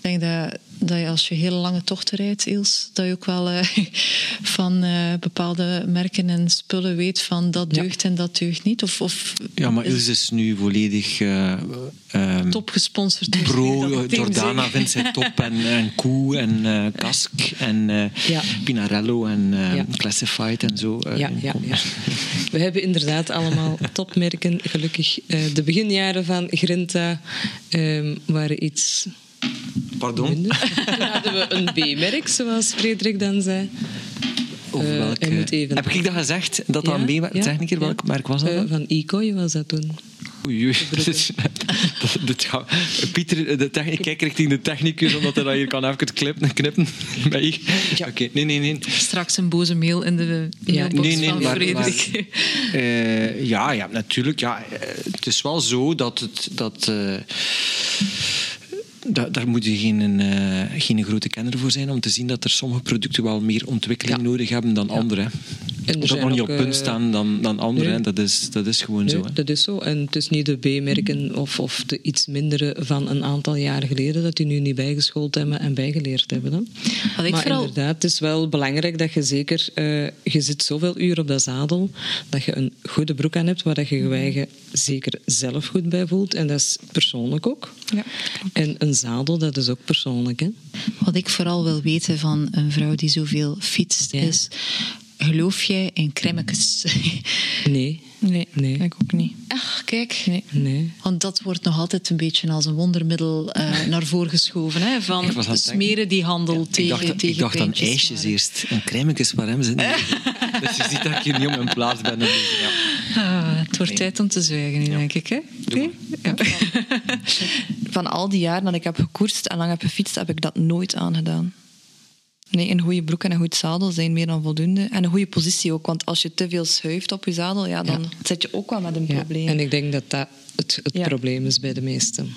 Speaker 3: Ik denk dat, dat je als je hele lange tochten rijdt, Iels, dat je ook wel eh, van eh, bepaalde merken en spullen weet van dat
Speaker 2: Ja.
Speaker 3: deugt en dat deugt niet. Of, of
Speaker 5: Ja, maar
Speaker 3: is
Speaker 5: Ilse is nu volledig eh, ehm,
Speaker 3: top gesponsord.
Speaker 5: pro. Jordana vindt zij top. En, en Koe en Kask en
Speaker 2: Ja.
Speaker 5: Pinarello en
Speaker 2: Ja.
Speaker 5: Classified en zo.
Speaker 2: Ja, ja. We hebben inderdaad allemaal topmerken. Gelukkig, de beginjaren van Grinta ehm, waren iets
Speaker 5: Pardon?
Speaker 2: minder. Toen hadden we een B-merk, zoals Frederik dan zei.
Speaker 5: Over
Speaker 2: Eh,
Speaker 5: welke-
Speaker 2: hij moet even-
Speaker 5: Heb ik dat gezegd? Dat dat
Speaker 2: Ja,
Speaker 5: een B
Speaker 2: ja,
Speaker 5: Zeg een keer, welk
Speaker 2: ja.
Speaker 5: merk was dat
Speaker 2: Eh,
Speaker 5: dan?
Speaker 2: van Icoi was dat toen.
Speaker 5: Oei, oei. Pieter, de techniek, kijk richting de technicus, omdat hij dat hier kan even knippen. knippen. Bij- Oké, nee, nee, nee.
Speaker 3: Straks een boze mail in de mailbox
Speaker 5: nee, nee,
Speaker 3: van
Speaker 5: maar-
Speaker 3: Frederik.
Speaker 5: Eh, ja, ja, natuurlijk. Ja, Eh, het is wel zo dat het. Dat, eh, da- daar moet je geen, eh, geen grote kenner voor zijn om te zien dat er sommige producten wel meer ontwikkeling
Speaker 2: Ja.
Speaker 5: nodig hebben dan andere. hè.
Speaker 2: er
Speaker 5: Dat
Speaker 2: zijn
Speaker 5: nog niet op punt
Speaker 2: eh,
Speaker 5: staan dan, dan andere.
Speaker 2: nee.
Speaker 5: Dat, is, dat is gewoon zo. Hè.
Speaker 2: dat is zo. En het is niet de B-merken of, of de iets mindere van een aantal jaren geleden dat die nu niet bijgeschoold hebben en bijgeleerd hebben. Hè.
Speaker 3: Wat ik
Speaker 2: maar
Speaker 3: vooral-
Speaker 2: inderdaad, het is wel belangrijk dat je zeker... eh, je zit zoveel uur op dat zadel, dat je een goede broek aan hebt waar dat je je eigen zeker zelf goed bij voelt. En dat is persoonlijk ook.
Speaker 4: Ja,
Speaker 2: En een zadel, dat is ook persoonlijk. Hè.
Speaker 3: Wat ik vooral wil weten van een vrouw die zoveel fietst,
Speaker 2: Ja.
Speaker 3: is... Geloof jij in kremmetjes?
Speaker 2: Nee.
Speaker 4: Nee,
Speaker 2: Nee.
Speaker 4: ik ook niet.
Speaker 3: Ach, kijk.
Speaker 4: Nee.
Speaker 2: Nee.
Speaker 3: Want dat wordt nog altijd een beetje als een wondermiddel eh, naar voren geschoven. Hè?
Speaker 5: Ik
Speaker 3: Van smeren die handel
Speaker 5: ik
Speaker 3: tegen,
Speaker 5: dacht,
Speaker 3: tegen
Speaker 5: ik dacht aan ijsjes
Speaker 3: maar-
Speaker 5: eerst. En crèmekes, waar hebben ze niet? dus je ziet dat ik hier niet op mijn plaats ben. Dus, ja.
Speaker 3: Ah, het wordt tijd om te zwijgen nu, denk ik. Hè? Ja.
Speaker 4: Van al die jaren dat ik heb gekoerst en lang heb gefietst, heb ik dat nooit aangedaan. Nee, een goede broek en een goed zadel zijn meer dan voldoende. En een goede positie ook, want als je te veel schuift op je zadel, ja, dan
Speaker 2: Ja.
Speaker 4: zit je ook wel met een
Speaker 2: Ja.
Speaker 4: probleem.
Speaker 2: En ik denk dat dat het, het probleem is bij de meesten.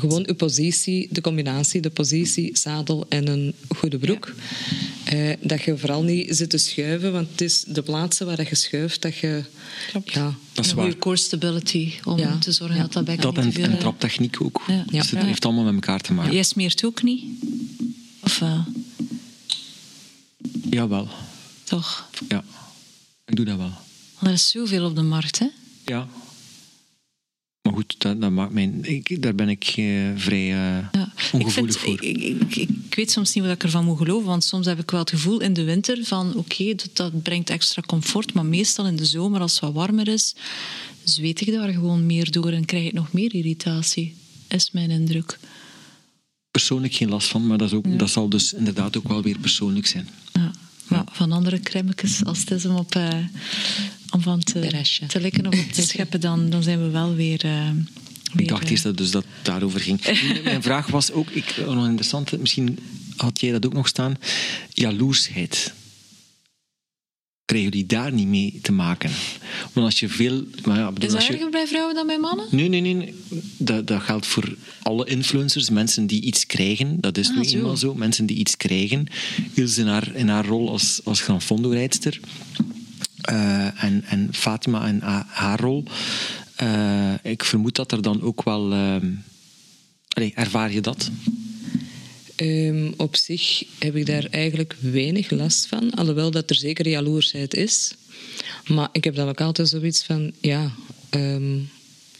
Speaker 2: Gewoon uw positie, de combinatie, de positie, zadel en een goede broek. Eh, dat je vooral niet zit te schuiven, want het is de plaatsen waar je schuift dat je...
Speaker 4: Klopt.
Speaker 2: Ja,
Speaker 5: Dat is waar.
Speaker 3: core stability om
Speaker 2: Ja.
Speaker 3: te zorgen
Speaker 2: Ja.
Speaker 3: dat dat bekken
Speaker 5: Dat en, en traptechniek ook.
Speaker 3: Ja.
Speaker 5: Dus het
Speaker 3: Ja.
Speaker 5: heeft allemaal met elkaar te maken.
Speaker 3: Jij smeert ook niet? Of wel?
Speaker 5: Jawel.
Speaker 3: Toch?
Speaker 5: Ja. Ik doe dat wel.
Speaker 3: Er is zoveel op de markt, hè?
Speaker 5: Ja. Maar goed, dat, dat maakt mij, ik, daar ben ik eh, vrij eh,
Speaker 3: Ja.
Speaker 5: ongevoelig
Speaker 3: ik,
Speaker 5: voor.
Speaker 3: vind, ik, ik, ik, ik weet soms niet wat ik ervan moet geloven, want soms heb ik wel het gevoel in de winter van oké, dat, dat brengt extra comfort, maar meestal in de zomer, als het wat warmer is, zweet ik daar gewoon meer door en krijg ik nog meer irritatie, is mijn indruk.
Speaker 5: Persoonlijk geen last van, maar dat, is ook, dat zal dus inderdaad ook wel weer persoonlijk zijn.
Speaker 3: Ja. Maar van andere crèmetjes, als het is om, op, eh, om van te, te likken of op te scheppen, dan, dan zijn we wel weer... eh, weer
Speaker 5: Ik dacht
Speaker 3: eh,
Speaker 5: eerst dat dus dat het daarover ging. Mijn vraag was ook, ik, nog een interessante, misschien had jij dat ook nog staan, jaloersheid. Krijgen jullie daar niet mee te maken? Want als je veel... Maar ja, bedoel,
Speaker 3: Is dat
Speaker 5: als je,
Speaker 3: erger bij vrouwen dan bij mannen?
Speaker 5: Nee, nee, nee. Dat, dat geldt voor alle influencers. Mensen die iets krijgen, dat is
Speaker 3: Ah,
Speaker 5: nu
Speaker 3: zo.
Speaker 5: eenmaal zo. Mensen die iets krijgen. Ilse in haar, in haar rol als, als Gran Eh, en, en Fatima ha- haar rol. Eh, ik vermoed dat er dan ook wel... allee, ervaar je dat?
Speaker 2: Ehm, op zich heb ik daar eigenlijk weinig last van, alhoewel dat er zeker jaloersheid is. Maar ik heb dan ook altijd zoiets van, ja, ehm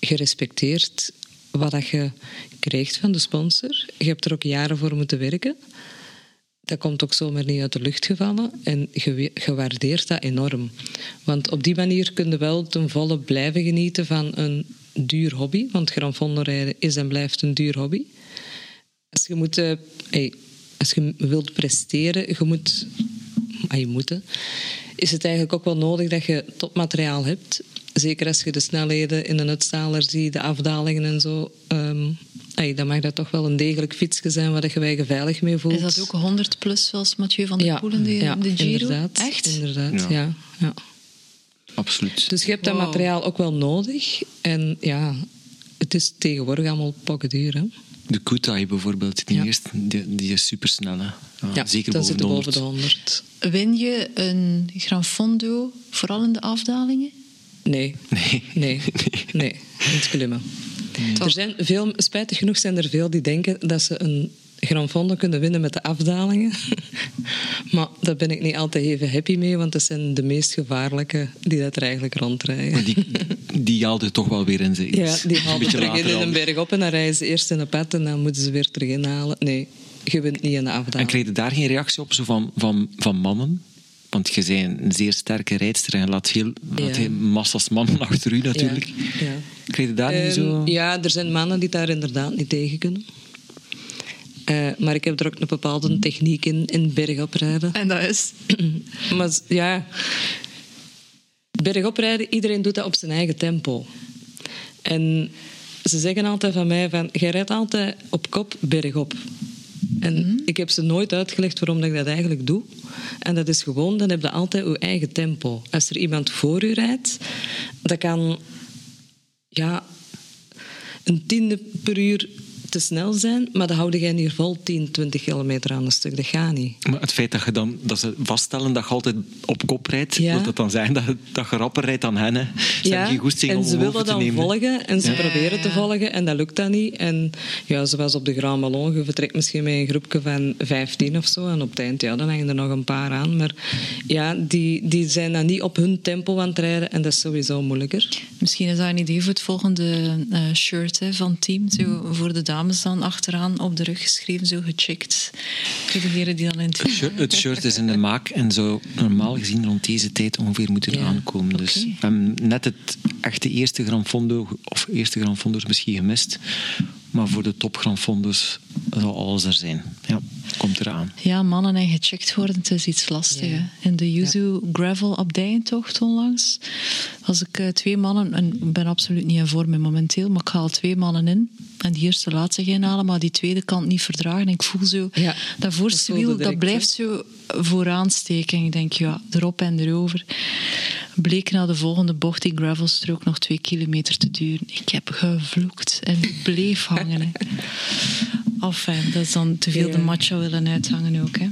Speaker 2: gerespecteerd wat dat je krijgt van de sponsor. Je hebt er ook jaren voor moeten werken. Dat komt ook zomaar niet uit de lucht gevallen. En je, we- je waardeert dat enorm. Want op die manier kun je wel ten volle blijven genieten van een duur hobby. Want Gran Fondo rijden is en blijft een duur hobby. Als je, moet, eh, als je wilt presteren, je moet, ah, je moet, is het eigenlijk ook wel nodig dat je topmateriaal hebt. Zeker als je de snelheden in een uitstaler ziet, de afdalingen en zo. ehm, hey, dan mag dat toch wel een degelijk fietsje zijn waar je je veilig mee voelt.
Speaker 3: Is dat ook 100 plus, zoals Mathieu van der
Speaker 2: ja,
Speaker 3: Poel in de,
Speaker 2: ja,
Speaker 3: de Giro?
Speaker 2: Inderdaad,
Speaker 3: Echt?
Speaker 2: Inderdaad,
Speaker 5: Ja.
Speaker 2: ja. ja,
Speaker 5: Absoluut.
Speaker 2: Dus je hebt dat
Speaker 3: Wow.
Speaker 2: materiaal ook wel nodig. En ja, het is tegenwoordig allemaal pokkenduur. Hè?
Speaker 5: De Kutai bijvoorbeeld, die
Speaker 2: Ja.
Speaker 5: eerste, die, die is supersnel. Hè? Ja, zeker
Speaker 2: dat
Speaker 5: boven
Speaker 2: zit
Speaker 5: de
Speaker 2: boven
Speaker 5: 100.
Speaker 2: de 100.
Speaker 3: Win je een Gran Fondo, vooral in de afdalingen?
Speaker 2: Nee.
Speaker 5: Nee.
Speaker 2: Nee, nee, niet klimmen. Er zijn veel, spijtig genoeg zijn er veel die denken dat ze een Gran Fondo kunnen winnen met de afdalingen. maar daar ben ik niet altijd even happy mee, want dat zijn de meest gevaarlijke die dat er eigenlijk rondrijden.
Speaker 5: Maar die, die haalde het toch wel weer in zijn.
Speaker 2: Ja, die
Speaker 5: Een
Speaker 2: halen
Speaker 5: beetje
Speaker 2: terug in een berg op en dan rijden ze eerst in een pad en dan moeten ze weer terug inhalen. Nee, je wint niet in de
Speaker 5: En
Speaker 2: afdaling.
Speaker 5: kreeg je daar geen reactie op zo van, van, van mannen? Want je bent een zeer sterke rijdster en laat heel massas mannen achter u natuurlijk.
Speaker 2: Ja, ja.
Speaker 5: Kreeg je daar niet
Speaker 2: Ehm,
Speaker 5: zo...
Speaker 2: Ja, er zijn mannen die daar inderdaad niet tegen kunnen. Eh, maar ik heb er ook een bepaalde techniek in, in bergoprijden.
Speaker 3: En dat is?
Speaker 2: maar ja, bergoprijden, iedereen doet dat op zijn eigen tempo. En ze zeggen altijd van mij van, jij rijdt altijd op kop bergop. En ik heb ze nooit uitgelegd waarom dat ik dat eigenlijk doe. En dat is gewoon, dan heb je altijd je eigen tempo. Als er iemand voor u rijdt, dat kan ja, een tiende per uur te snel zijn, maar dan houd jij niet vol 10, 20 kilometer aan een stuk. Dat gaat niet.
Speaker 5: Maar het feit dat, je dan, dat ze vaststellen dat je altijd op kop rijdt,
Speaker 2: Ja.
Speaker 5: wil dat dan zijn dat, je- dat je rapper rijdt dan hen. Hè. Ze hebben geen goesting
Speaker 2: en
Speaker 5: om
Speaker 2: ze willen dan
Speaker 5: nemen.
Speaker 2: volgen en ze
Speaker 3: Ja.
Speaker 2: proberen te
Speaker 3: Ja.
Speaker 2: volgen en dat lukt dan niet. En ja, zoals op de Grand Ballon, je vertrekt misschien met een groepje van 15 of zo en op het eind, ja, dan hangen er nog een paar aan. Maar ja, die, die zijn dan niet op hun tempo aan het rijden en dat is sowieso moeilijker.
Speaker 3: Misschien is dat een idee voor het volgende eh, shirt hè, van het team. Zo voor de dames dan achteraan op de rug geschreven, zo gecheckt. Voor degenen die dan in het...
Speaker 5: Het shirt- Het shirt is in de maak en zou normaal gezien rond deze tijd ongeveer moeten
Speaker 2: Ja,
Speaker 5: aankomen. Dus
Speaker 3: oké.
Speaker 5: we hebben net het echte eerste Gran Fondo, of eerste Gran Fondo's misschien gemist. Maar voor de top Fondo's zal alles er zijn. Ja, komt eraan.
Speaker 3: Ja, mannen en gecheckt worden, het is iets lastigs.
Speaker 2: Ja.
Speaker 3: hè. In de Yuzu Gravel Abdijentocht onlangs was ik eh, twee mannen, en ik ben absoluut niet in vorm momenteel, maar ik haal twee mannen in. En die eerste laat zich inhalen, maar die tweede kan het niet verdragen. En ik voel zo,
Speaker 2: Ja,
Speaker 3: dat voorste
Speaker 2: dat
Speaker 3: dat blijft zo vooraan steken. En ik denk, ja, erop en erover. Bleek na de volgende bocht die gravelstrook nog twee kilometer te duren. Ik heb gevloekt en bleef hangen. Hè. Enfin, dat is dan te veel de macho willen uithangen ook. Hè.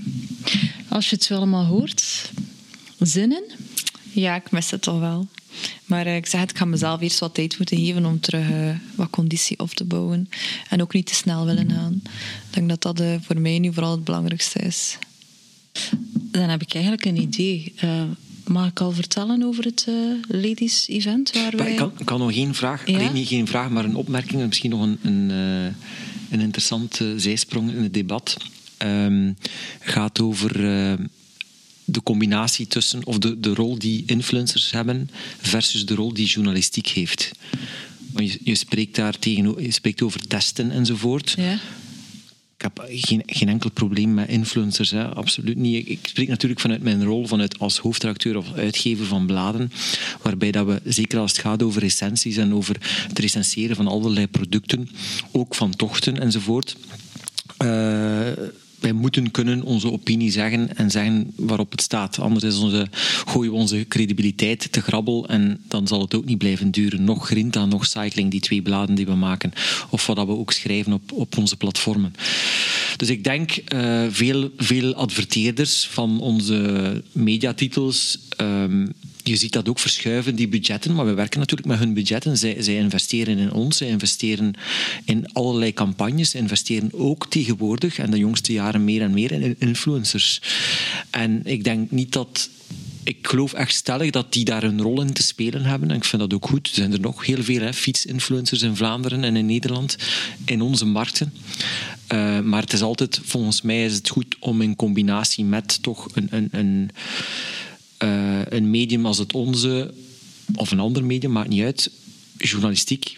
Speaker 3: Als je het zo allemaal hoort, zinnen?
Speaker 4: Ja, ik mis het toch wel. Maar eh, ik zeg het, ik ga mezelf eerst wat tijd moeten geven om terug eh, wat conditie op te bouwen. En ook niet te snel willen gaan. Ik denk dat dat eh, voor mij nu vooral het belangrijkste is.
Speaker 3: Dan heb ik eigenlijk een idee. Eh, mag ik al vertellen over het eh, ladies event waar wij...
Speaker 5: ik kan, kan nog geen vraag,
Speaker 3: Ja?
Speaker 5: alleen niet geen vraag, maar een opmerking, en misschien nog een, een, eh, een interessante zijsprong in het debat. Ehm, gaat over eh, de combinatie tussen, of de, de rol die influencers hebben versus de rol die journalistiek heeft. Je, je spreekt daar tegen, je spreekt over testen enzovoort.
Speaker 3: Ja?
Speaker 5: Ik heb geen, geen enkel probleem met influencers, hè. absoluut niet. Ik, spreek natuurlijk vanuit mijn rol vanuit als hoofdredacteur of uitgever van bladen, waarbij dat we, zeker als het gaat over recensies en over het recenseren van allerlei producten, ook van tochten enzovoort, eh, moeten kunnen onze opinie zeggen en zeggen waarop het staat. Anders is onze, gooien we onze credibiliteit te grabbel en dan zal het ook niet blijven duren. Nog Grinta, nog Cycling, die twee bladen die we maken. Of wat we ook schrijven op, op onze platformen. Dus ik denk uh, veel, veel adverteerders van onze mediatitels. Um, je ziet dat ook verschuiven, die budgetten. Maar we werken natuurlijk met hun budgetten. Zij, zij investeren in ons, zij investeren in allerlei campagnes. Zij investeren ook tegenwoordig, en de jongste jaren meer en meer, in influencers. En ik denk niet dat ik geloof echt stellig dat die daar een rol in te spelen hebben. En ik vind dat ook goed. Er zijn er nog heel veel fietsinfluencers in Vlaanderen en in Nederland, in onze markten. Uh, maar het is altijd, volgens mij is het goed om in combinatie met toch een, een, een, een medium als het onze, of een ander medium, maakt niet uit, journalistiek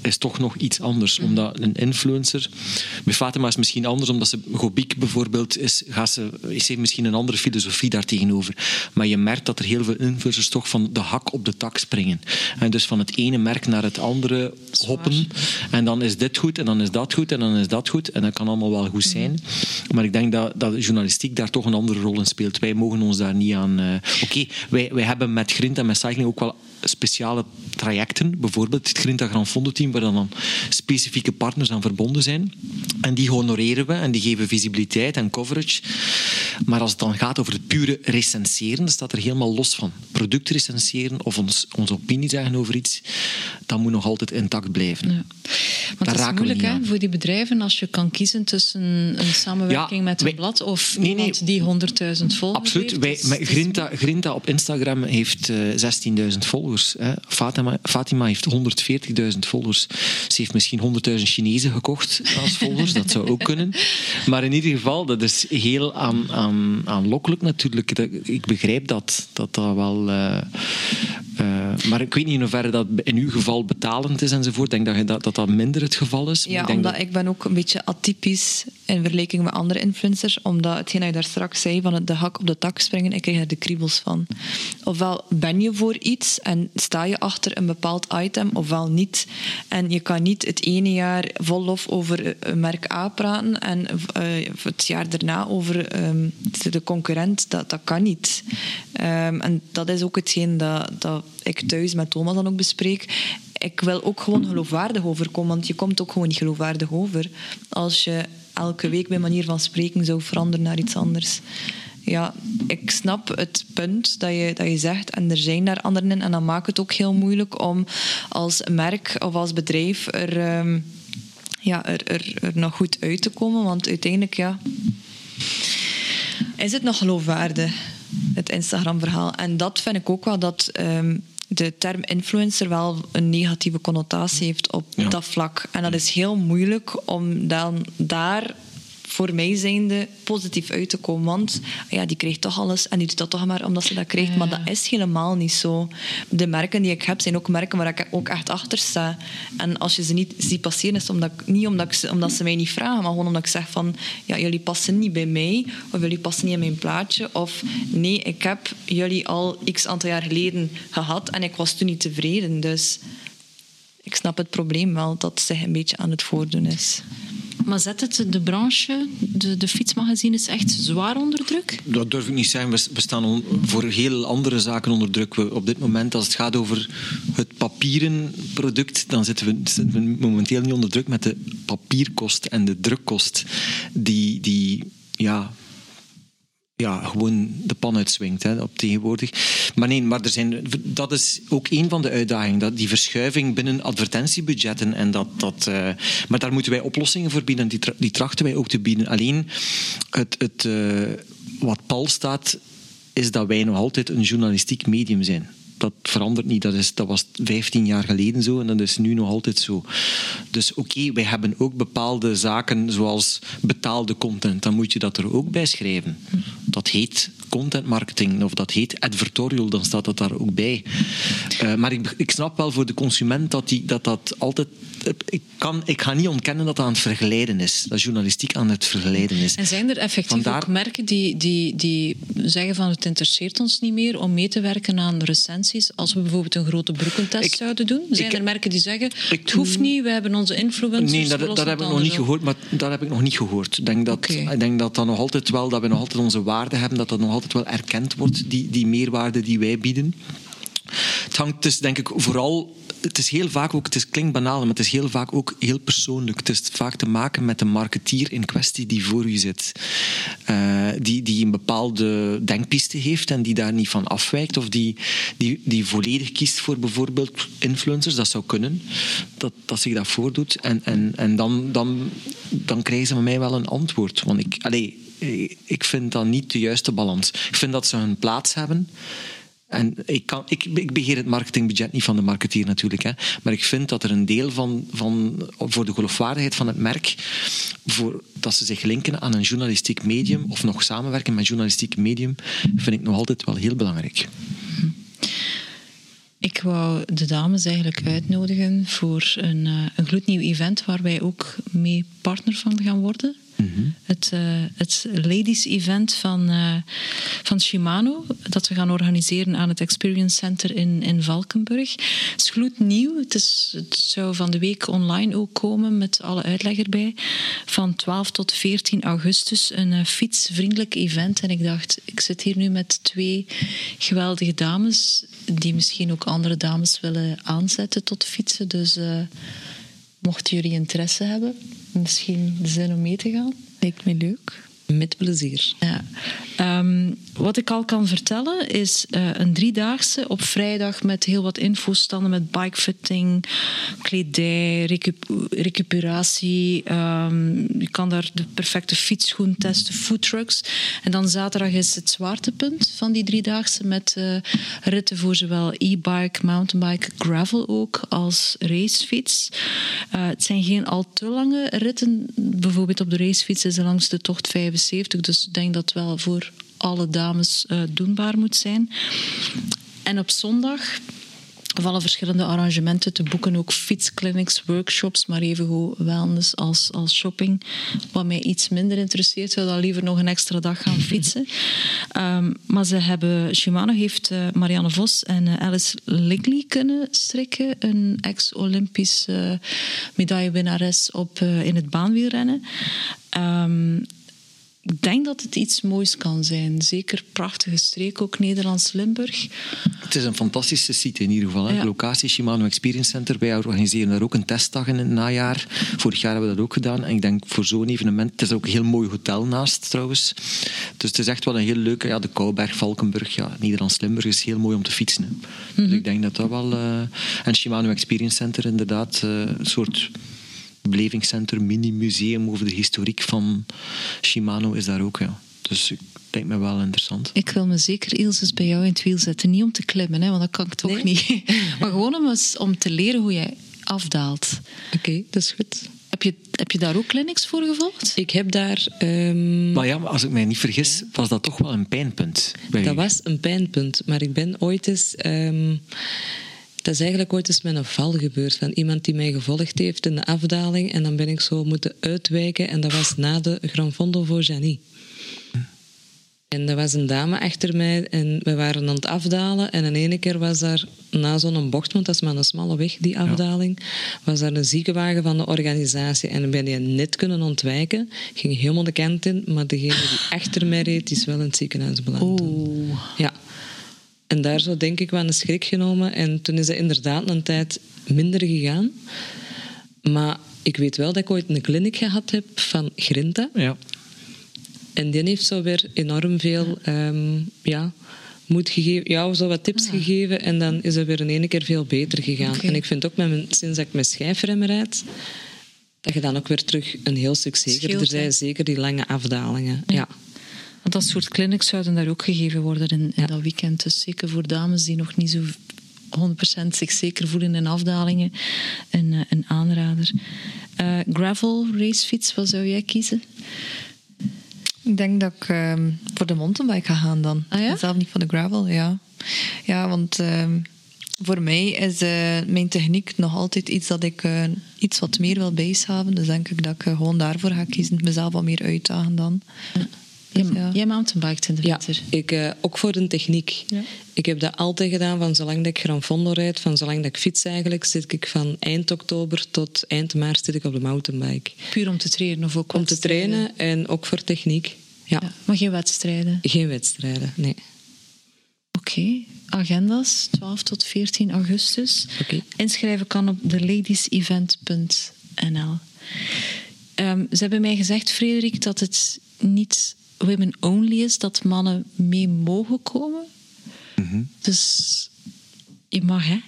Speaker 5: is toch nog iets anders. Omdat een influencer... Bij Fatima is misschien anders, omdat ze... Gobiek bijvoorbeeld, is, gaat ze, is heeft misschien een andere filosofie daartegenover. Maar je merkt dat er heel veel influencers toch van de hak op de tak springen. En dus van het ene merk naar het andere hoppen. En dan is dit goed, en dan is dat goed, en dan is dat goed. En dat kan allemaal wel goed zijn. Maar ik denk dat, dat journalistiek daar toch een andere rol in speelt. Wij mogen ons daar niet aan... Uh... Oké, okay, wij, wij hebben met Grint en met Cycling ook wel speciale trajecten. Bijvoorbeeld het Grinta Gran Fondo team, waar dan specifieke partners aan verbonden zijn. En die honoreren we en die geven visibiliteit en coverage. Maar als het dan gaat over het pure recenseren, dan staat er helemaal los van. Product recenseren of ons, onze opinie zeggen over iets, dat moet nog altijd intact blijven.
Speaker 3: Ja. Want dat is moeilijk hè, voor die bedrijven als je kan kiezen tussen een samenwerking
Speaker 5: ja,
Speaker 3: met een
Speaker 5: wij,
Speaker 3: blad of
Speaker 5: nee,
Speaker 3: iemand
Speaker 5: nee,
Speaker 3: die 100.000 volgers
Speaker 5: Absoluut.
Speaker 3: heeft.
Speaker 5: Wij, Grinta, Grinta op Instagram heeft uh, 16.000 volgers. Hè. Fatima, Fatima heeft 140.000 volgers. Ze heeft misschien 100.000 Chinezen gekocht als volgers. dat zou ook kunnen. Maar in ieder geval, dat is heel aan, aan, aanlokkelijk natuurlijk. Ik begrijp dat dat, dat wel... Uh, uh, maar ik weet niet in hoeverre dat in uw geval betalend is enzovoort. Ik denk dat dat, dat, dat minder het geval is.
Speaker 4: Ja,
Speaker 5: ik denk
Speaker 4: omdat
Speaker 5: dat...
Speaker 4: ik ben ook een beetje atypisch in vergelijking met andere influencers. Omdat hetgeen dat je daar straks zei, van het de hak op de tak springen, ik krijg er de kriebels van. Ofwel ben je voor iets en sta je achter een bepaald item, ofwel niet. En je kan niet het ene jaar vol lof over merk A praten en uh, het jaar daarna over um, de concurrent. Dat, dat kan niet. Um, en dat is ook hetgeen dat, dat ik thuis met Thomas dan ook bespreek. Ik wil ook gewoon geloofwaardig overkomen, want je komt ook gewoon niet geloofwaardig over als je elke week bij manier van spreken zou veranderen naar iets anders. Ja, ik snap het punt dat je, dat je zegt, en er zijn daar anderen in, en dat maakt het ook heel moeilijk om als merk of als bedrijf er, um, ja, er, er, nog goed uit te komen, want uiteindelijk, ja, is het nog geloofwaardig, het Instagram-verhaal. En dat vind ik ook wel dat um, de term influencer wel een negatieve connotatie heeft op ja. dat vlak. En dat is heel moeilijk om dan daar voor mij zijnde positief uit te komen. Want ja, die krijgt toch alles en die doet dat toch maar omdat ze dat krijgt. Ja. Maar dat is helemaal niet zo. De merken die ik heb zijn ook merken waar ik ook echt achter sta. En als je ze niet ziet passeren, is het omdat ik, niet omdat, ik ze, omdat ze mij niet vragen, maar gewoon omdat ik zeg van ja, jullie passen niet bij mij of jullie passen niet in mijn plaatje. Of nee, ik heb jullie al x aantal jaar geleden gehad en ik was toen niet tevreden. Dus ik snap het probleem wel dat zich een beetje aan het voordoen is.
Speaker 3: Maar zet het de branche, de, de fietsmagazines, echt zwaar onder druk?
Speaker 5: Dat durf ik niet zeggen. We, staan voor heel andere zaken onder druk. We, op dit moment, als het gaat over het papieren product, dan zitten we, zitten we momenteel niet onder druk met de papierkost en de drukkost. Die, die ja, ja, gewoon de pan uitswingt hè, op tegenwoordig. Maar nee, maar er zijn, dat is ook een van de uitdagingen. Dat die verschuiving binnen advertentiebudgetten. En dat, dat, eh, maar daar moeten wij oplossingen voor bieden. Die, die trachten wij ook te bieden. Alleen het, het, eh, wat pal staat, is dat wij nog altijd een journalistiek medium zijn. Dat verandert niet. Dat, is, dat was 15 jaar geleden zo en dat is nu nog altijd zo. Dus oké, wij hebben ook bepaalde zaken zoals betaalde content. Dan moet je dat er ook bij schrijven. Dat heet content marketing of dat heet advertorial, dan staat dat daar ook bij. Eh, maar ik, ik snap wel voor de consument dat die, dat, dat altijd. Ik, kan, ik ga niet ontkennen dat dat aan het vergelijden is. Dat journalistiek aan het vergelijden is.
Speaker 3: En zijn er effectief
Speaker 5: Vandaar-
Speaker 3: ook merken die, die, die zeggen van het interesseert ons niet meer om mee te werken aan recensies als we bijvoorbeeld een grote broekentest
Speaker 5: Ik-
Speaker 3: zouden doen? Zijn
Speaker 5: ik-
Speaker 3: er merken die zeggen het hoeft niet, we hebben onze influencers.
Speaker 5: Nee, dat, dat heb ik nog niet gehoord. Maar dat heb ik nog niet gehoord. Ik denk dat, ik denk dat, dat, nog altijd wel, dat we nog altijd onze waarde hebben, dat dat nog altijd wel erkend wordt, die, die meerwaarde die wij bieden. Het hangt dus, denk ik, vooral... Het is heel vaak ook, het is, klinkt banaal, maar het is heel vaak ook heel persoonlijk. Het is vaak te maken met de marketeer in kwestie die voor u zit. Eh, die, die een bepaalde denkpiste heeft en die daar niet van afwijkt. Of die, die, die volledig kiest voor bijvoorbeeld influencers. Dat zou kunnen, dat, dat zich dat voordoet. En, en, en dan, dan, dan krijgen ze van mij wel een antwoord. Want ik, allee, ik vind dat niet de juiste balans. Ik vind dat ze hun plaats hebben. En ik, kan, ik, ik beheer het marketingbudget niet van de marketeer natuurlijk. Hè. Maar ik vind dat er een deel van, van voor de geloofwaardigheid van het merk, voor, dat ze zich linken aan een journalistiek medium of nog samenwerken met journalistiek medium, vind ik nog altijd wel heel belangrijk.
Speaker 3: Ik wou de dames eigenlijk uitnodigen voor een, eh, een gloednieuw event waar wij ook mee partner van gaan worden. Het, eh, het ladies event van, eh, van Shimano, dat we gaan organiseren aan het Experience Center in, in Valkenburg. Het is gloednieuw. Het, is, het zou van de week online ook komen met alle uitleg erbij. Van 12 tot 14 augustus een eh, fietsvriendelijk event. En ik dacht, ik zit hier nu met twee geweldige dames die misschien ook andere dames willen aanzetten tot fietsen. Dus mochten jullie interesse hebben, misschien zin om mee te gaan.
Speaker 4: Lijkt me leuk.
Speaker 2: Met plezier.
Speaker 3: Ja. Ehm, wat ik al kan vertellen is eh, een driedaagse op vrijdag met heel wat infostanden met bikefitting, kledij, recu- recuperatie. Ehm, je kan daar de perfecte fietsschoen testen, foodtrucks. En dan zaterdag is het zwaartepunt van die driedaagse met eh, ritten voor zowel e-bike, mountainbike, gravel ook als racefiets. Eh, het zijn geen al te lange ritten. Bijvoorbeeld op de racefiets is de langste tocht 75. Dus ik denk dat het wel voor alle dames eh, doenbaar moet zijn. En op zondag vallen verschillende arrangementen te boeken. Ook fietsclinics, workshops, maar evengoed wellness als, als shopping. Wat mij iets minder interesseert, zou dan liever nog een extra dag gaan fietsen. Ehm, maar ze hebben, Shimano heeft eh, Marianne Vos en eh, Alice Ligley kunnen strikken. Een ex-Olympisch eh, medaillewinnares op, in het baanwielrennen. Ehm, ik denk dat het iets moois kan zijn. Zeker prachtige streek, ook Nederlands-Limburg.
Speaker 5: Het is een fantastische site in ieder geval. Hè.
Speaker 3: Ja.
Speaker 5: Locatie Shimano Experience Center. Wij organiseren daar ook een testdag in het najaar. Vorig jaar hebben we dat ook gedaan. En ik denk voor zo'n evenement... Het is ook een heel mooi hotel naast trouwens. Dus het is echt wel een heel leuke... Ja, de Kouberg, Valkenburg, ja, Nederlands-Limburg is heel mooi om te fietsen. Hè. Dus ik denk dat dat wel... eh, en Shimano Experience Center inderdaad eh, een soort belevingscentrum, mini-museum over de historiek van Shimano is daar ook. Ja. Dus ik denk me wel interessant.
Speaker 3: Ik wil me zeker Ilses bij jou in het wiel zetten. Niet om te klimmen, hè, want dat kan ik toch
Speaker 2: Nee.
Speaker 3: niet. Maar gewoon om, eens, om te leren hoe jij afdaalt.
Speaker 2: Oké, dat is goed.
Speaker 3: Heb je, heb je daar ook clinics voor gevolgd?
Speaker 2: Ik heb daar... ehm,
Speaker 5: Maar ja, als ik mij niet vergis, was dat toch wel een pijnpunt. bij
Speaker 2: Dat
Speaker 5: u.
Speaker 2: was een pijnpunt, maar ik ben ooit eens. ehm, dat is eigenlijk ooit eens met een val gebeurd. Van iemand die mij gevolgd heeft in de afdaling. En dan ben ik zo moeten uitwijken. En dat was na de Gran Fondo voor Janie. En er was een dame achter mij en we waren aan het afdalen. En in ene keer was daar, na zo'n bocht, want dat is maar een smalle weg, die afdaling, was daar een ziekenwagen van de organisatie. En dan ben je net kunnen ontwijken. Ging helemaal de kant in, maar degene die achter mij reed, is wel in het ziekenhuis beland.
Speaker 3: Oeh.
Speaker 2: Ja. En daar zo denk ik wel een schrik genomen. En toen is het inderdaad een tijd minder gegaan. Maar ik weet wel dat ik ooit een kliniek gehad heb van Grinta.
Speaker 5: Ja.
Speaker 2: En die heeft zo weer enorm veel ehm, ja, moed gegeven, ja, zo wat tips gegeven. En dan is het weer in ene keer veel beter gegaan.
Speaker 3: Oké.
Speaker 2: En ik vind ook met mijn, sinds dat ik mijn schijfrem rijd, dat je dan ook weer terug een heel stuk zekerder
Speaker 3: hè?
Speaker 2: bent. Zeker die lange afdalingen. Ja.
Speaker 3: Want dat soort clinics zouden daar ook gegeven worden in, in dat weekend. Dus zeker voor dames die nog niet zo 100% zich zeker voelen in afdalingen, een, eh, een aanrader. Eh, gravel racefiets, wat zou jij kiezen?
Speaker 4: Ik denk dat ik ehm, voor de mountainbike ga gaan dan.
Speaker 3: Ah ja?
Speaker 4: Zelf niet voor de gravel, ja. Ja, want ehm, voor mij is eh, mijn techniek nog altijd iets dat ik iets wat meer wil bijschaven. Dus denk ik dat ik gewoon daarvoor ga kiezen. Mezelf wat meer uitdagen dan.
Speaker 3: Jij,
Speaker 4: ja.
Speaker 3: jij mountainbiked in de
Speaker 2: Ja,
Speaker 3: winter.
Speaker 2: ik, eh, ook voor de techniek.
Speaker 3: Ja.
Speaker 2: Ik heb dat altijd gedaan, van zolang dat ik Gran Fondo rijd, van zolang dat ik fiets eigenlijk, zit ik van eind oktober tot eind maart zit ik op de mountainbike.
Speaker 3: Puur om te trainen of ook
Speaker 2: Om te trainen en ook voor techniek. Ja.
Speaker 3: Ja, maar geen wedstrijden.
Speaker 2: Geen wedstrijden, nee.
Speaker 3: Oké, agenda's 12 tot 14 augustus.
Speaker 2: Oké.
Speaker 3: Inschrijven kan op theladiesevent.nl. Ehm ze hebben mij gezegd, Frederik, dat het niet women only is, dat mannen mee mogen komen. Dus je mag, hè?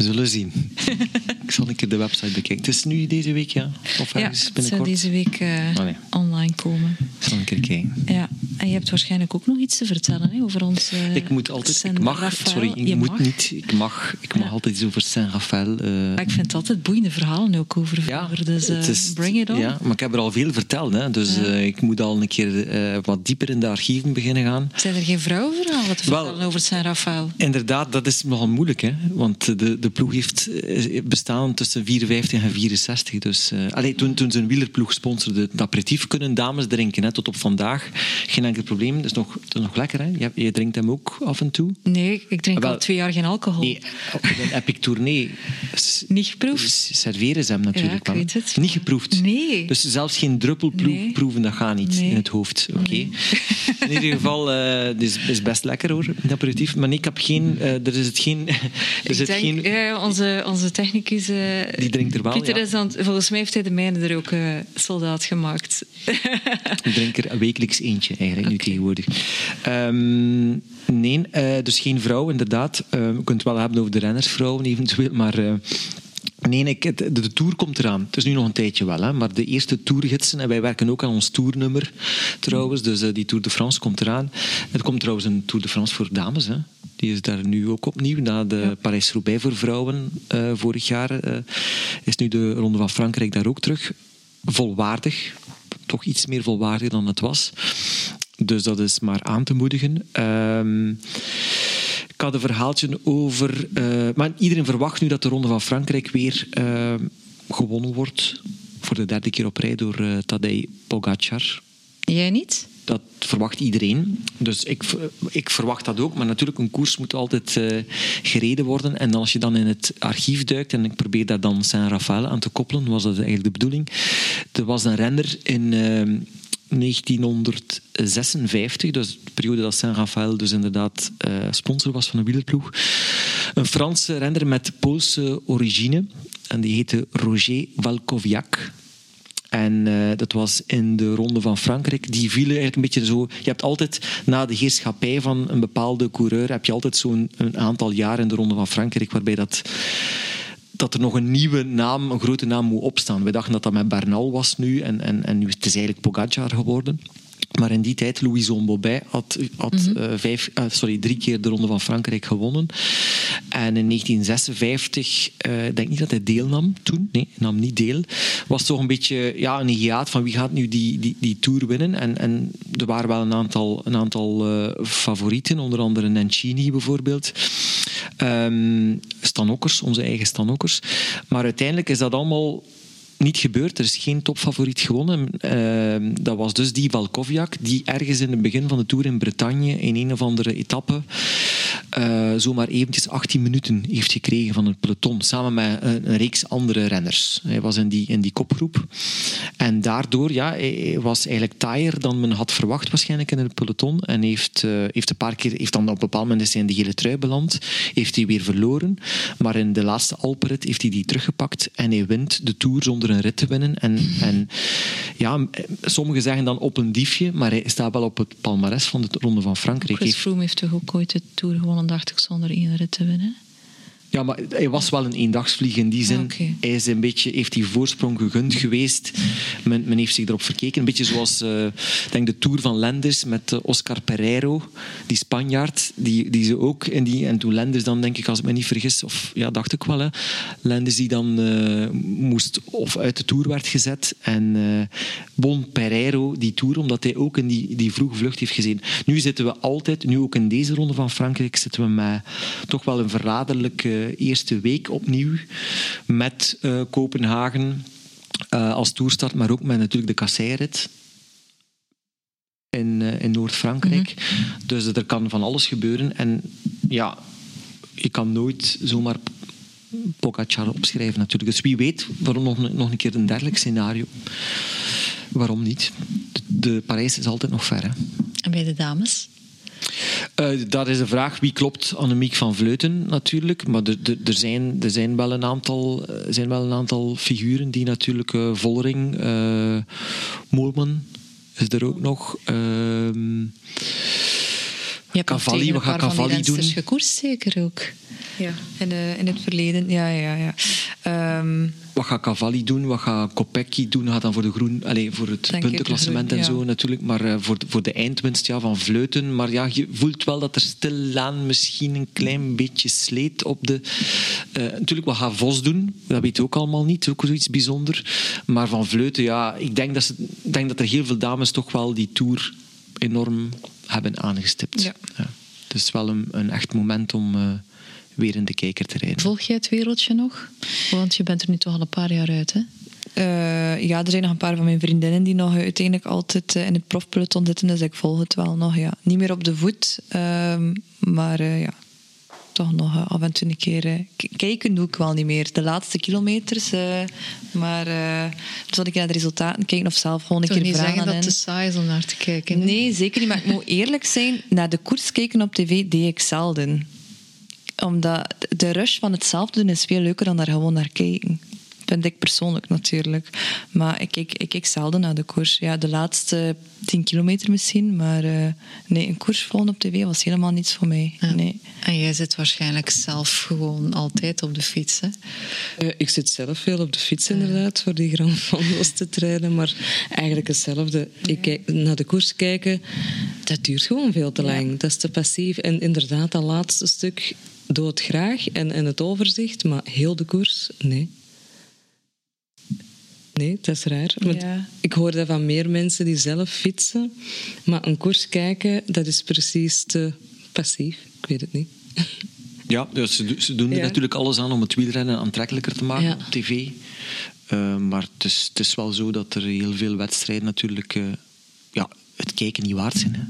Speaker 5: We zullen zien. ik zal een keer de website bekijken. Het is nu deze week, ja? Of
Speaker 3: Ja,
Speaker 5: ergens
Speaker 3: het zou
Speaker 5: binnenkort?
Speaker 3: deze week eh,
Speaker 5: Oh, nee.
Speaker 3: online komen.
Speaker 5: Ik zal een keer kijken.
Speaker 3: Ja, en je hebt waarschijnlijk ook nog iets te vertellen hè, over ons. eh,
Speaker 5: ik moet altijd... Ik mag... Sorry, ik
Speaker 3: Je
Speaker 5: moet
Speaker 3: mag.
Speaker 5: niet. Ik mag, ik mag
Speaker 3: Ja.
Speaker 5: altijd iets over Saint-Raphaël. eh,
Speaker 3: ik vind altijd boeiende verhalen ook over vroeger. dus
Speaker 5: het is-
Speaker 3: bring it on.
Speaker 5: Ja, maar ik heb er al veel verteld. Hè, dus
Speaker 3: Ja.
Speaker 5: ik moet al een keer wat dieper in de archieven beginnen gaan.
Speaker 3: Zijn er geen vrouwenverhalen te
Speaker 5: Wel-
Speaker 3: vertellen over Saint Raphaël?
Speaker 5: Inderdaad, dat is nogal moeilijk. Hè? Want de, de ploeg heeft eh, bestaan tussen 54 en 64. Dus, allee, toen, toen een wielerploeg sponsorde, het aperitief kunnen dames drinken. Hè? Tot op vandaag. Geen enkel probleem. Dat is nog, dat is nog lekker. Hè? Je, je drinkt hem ook af en toe.
Speaker 3: Nee, ik drink
Speaker 5: Wel-
Speaker 3: al twee jaar geen alcohol.
Speaker 5: Nee, op een Epic Tournee.
Speaker 3: Niet geproefd?
Speaker 5: Serveren ze hem natuurlijk
Speaker 3: Ja, ik weet het.
Speaker 5: Niet geproefd.
Speaker 3: Nee.
Speaker 5: Dus zelfs geen druppel
Speaker 3: Nee.
Speaker 5: proeven, dat gaat niet
Speaker 3: Nee.
Speaker 5: in het hoofd. Oké. In ieder geval, het is, is best lekker hoor, een aperitief. Maar nee, ik heb geen... er is het geen... Er zit geen
Speaker 3: ja, onze, onze technicus... eh,
Speaker 5: Die drinkt er wel,
Speaker 3: Pieter
Speaker 5: ja.
Speaker 3: is aan, volgens mij heeft hij de mijne er ook eh, soldaat gemaakt.
Speaker 5: Ik drink er wekelijks eentje eigenlijk nu tegenwoordig. Ehm, nee, eh, dus geen vrouw inderdaad. Eh, we kunnen het wel hebben over de rennersvrouwen eventueel, maar... Nee, het- de, de tour komt eraan. Het is nu nog een tijdje wel, hè, maar de eerste tourgidsen, en wij werken ook aan ons tournummer trouwens, dus eh, die Tour de France komt eraan. Er komt trouwens een Tour de France voor dames, hè. die is daar nu ook opnieuw, na de Parijs-Roubaix voor vrouwen eh, vorig jaar, eh, is nu de Ronde van Frankrijk daar ook terug. Volwaardig, toch iets meer volwaardig dan het was. Dus dat is maar aan te moedigen. Ehm, ik had een verhaaltje over. eh, maar iedereen verwacht nu dat de Ronde van Frankrijk weer eh, gewonnen wordt. Voor de derde keer op rij door eh Tadej Pogacar.
Speaker 3: Jij niet?
Speaker 5: Dat verwacht iedereen. Dus ik, ik verwacht dat ook. Maar natuurlijk, een koers moet altijd gereden worden. En als je dan in het archief duikt, en ik probeer daar dan Saint-Raphaël aan te koppelen, was dat eigenlijk de bedoeling. Er was een renner in 1956, dus de periode dat Saint-Raphaël dus inderdaad eh, sponsor was van de wielerploeg. Een Franse renner met Poolse origine. En die heette Roger Walkowiak. En eh, dat was in de Ronde van Frankrijk. Die vielen eigenlijk een beetje zo... Je hebt altijd, na de heerschappij van een bepaalde coureur, heb je altijd zo'n aantal jaar in de Ronde van Frankrijk waarbij dat, dat er nog een nieuwe naam, een grote naam moet opstaan. We dachten dat dat met Bernal was nu en, en, en nu is het is eigenlijk Pogacar geworden. Maar in die tijd, Louison Bobet had, had vijf, eh, sorry, drie keer de Ronde van Frankrijk gewonnen. En in 1956, eh, ik denk niet dat hij deelnam toen, nee, nam niet deel. Was toch een beetje ja, een hiaat van wie gaat nu die, die, die Tour winnen. En, en er waren wel een aantal, een aantal favorieten, onder andere Nencini bijvoorbeeld. Ehm Stanokkers, onze eigen Stanokkers. Maar uiteindelijk is dat allemaal niet gebeurd. Er is geen topfavoriet gewonnen. Uh, dat was dus die Valkoviak, die ergens in het begin van de Tour in Bretagne in een of andere etappe uh, zomaar eventjes 18 minuten heeft gekregen van het peloton, samen met een, een, reeks andere renners. Hij was in die, in die kopgroep. En daardoor ja, hij was eigenlijk taaier dan men had verwacht waarschijnlijk in het peloton. En heeft, uh, heeft een paar keer, heeft dan op een bepaald moment in de gele trui beland. Heeft hij weer verloren. Maar in de laatste Alperit heeft hij die teruggepakt en hij wint de Tour zonder een rit te winnen. En, en ja, sommigen zeggen dan op een diefje, maar hij staat wel op het palmares van de Ronde van Frankrijk.
Speaker 3: Chris Froome heeft toch ook ooit de Tour gewonnen, dacht ik, zonder één rit te winnen?
Speaker 5: Ja, maar hij was wel een eendagsvlieg in die zin. Okay. Hij is een beetje, heeft die voorsprong gegund geweest. Men, men heeft zich erop verkeken. Een beetje zoals uh, denk de Tour van Lenders met uh, Oscar Pereiro, die Spanjaard. Die, die ze ook in die... En toen Lenders dan, denk ik, als ik me niet vergis, of ja, dacht ik wel, hè, Lenders die dan uh, moest of uit de Tour werd gezet. En Bon Pereiro die Tour, omdat hij ook in die, die vroege vlucht heeft gezien. Nu zitten we altijd, nu ook in deze ronde van Frankrijk, zitten we met toch wel een verraderlijke eerste week opnieuw met uh, Kopenhagen uh, als toerstart, maar ook met natuurlijk de kasseirit in, uh, in Noord-Frankrijk. Mm -hmm. Dus er kan van alles gebeuren. En ja, je kan nooit zomaar Pogacar opschrijven natuurlijk. Dus wie weet, waarom nog, nog een keer een dergelijk scenario. Waarom niet? De, de Parijs is altijd nog ver. Hè?
Speaker 3: En bij de dames?
Speaker 5: Uh, dat is de vraag wie klopt Annemiek van Vleuten natuurlijk. Maar er, zijn, er zijn, wel een aantal, er zijn wel een aantal figuren die natuurlijk uh, Vollering, uh, is er ook nog. Uh,
Speaker 3: je
Speaker 5: Cavalli, wat gaat Cavalli doen?
Speaker 3: gekoerst zeker ook.
Speaker 4: Ja, in, in het verleden. Ja, ja, ja. Um,
Speaker 5: wat gaat Cavalli doen? Wat gaat Kopecky doen? Gaat dan voor, de groen, allez, voor het puntenklassement en ja. zo natuurlijk. Maar uh, voor, de, voor de eindwinst ja, van Vleuten. Maar ja, je voelt wel dat er stilaan misschien een klein beetje sleet op de... Uh, natuurlijk, wat gaat Vos doen? Dat weet je ook allemaal niet. Ook zoiets bijzonder. Maar van Vleuten, ja, ik denk dat, ze, denk dat er heel veel dames toch wel die Tour enorm hebben aangestipt. Ja. Is wel een, een echt moment om... Uh, weer in de kijker te rijden.
Speaker 3: Volg jij het wereldje nog? Want je bent er nu toch al een paar jaar uit, hè?
Speaker 4: Uh, ja, er zijn nog een paar van mijn vriendinnen die nog uiteindelijk altijd uh, in het profpeloton zitten, dus ik volg het wel nog. Ja. Niet meer op de voet, uh, maar ja, toch nog af en toe een keer kijken doe ik wel niet meer. De laatste kilometers, maar zal ik naar de resultaten kijken of zelf gewoon een
Speaker 3: toch
Speaker 4: keer
Speaker 3: niet
Speaker 4: vragen
Speaker 3: zeggen dat het te saai is om naar te kijken.
Speaker 4: Nee, nee zeker niet. Maar ik moet eerlijk zijn, naar de koers kijken op tv deed ik zelden omdat de rush van het zelf doen is veel leuker dan daar gewoon naar kijken. Vind ik persoonlijk natuurlijk. Maar ik kijk, ik kijk zelden naar de koers. Ja, de laatste tien kilometer misschien. Maar uh, nee, een koers volgen op tv was helemaal niets voor mij. Ja. Nee.
Speaker 3: En jij zit waarschijnlijk zelf gewoon altijd op de fiets, hè?
Speaker 2: Uh, ik zit zelf veel op de fiets inderdaad, voor die Grand Fondos te trainen. Maar eigenlijk hetzelfde. Ik kijk, naar de koers kijken, dat duurt gewoon veel te lang. Ja. Dat is te passief. En inderdaad, dat laatste stuk dood graag en, en het overzicht, maar heel de koers, nee. Nee, dat is raar. Ja. Ik hoor dat van meer mensen die zelf fietsen, maar een koers kijken, dat is precies te passief. Ik weet het niet.
Speaker 5: Ja, dus ze, ze doen er ja. natuurlijk alles aan om het wielrennen aantrekkelijker te maken ja. op tv. Uh, maar het is, het is wel zo dat er heel veel wedstrijden natuurlijk uh, ja, het kijken niet waard zijn. Hè.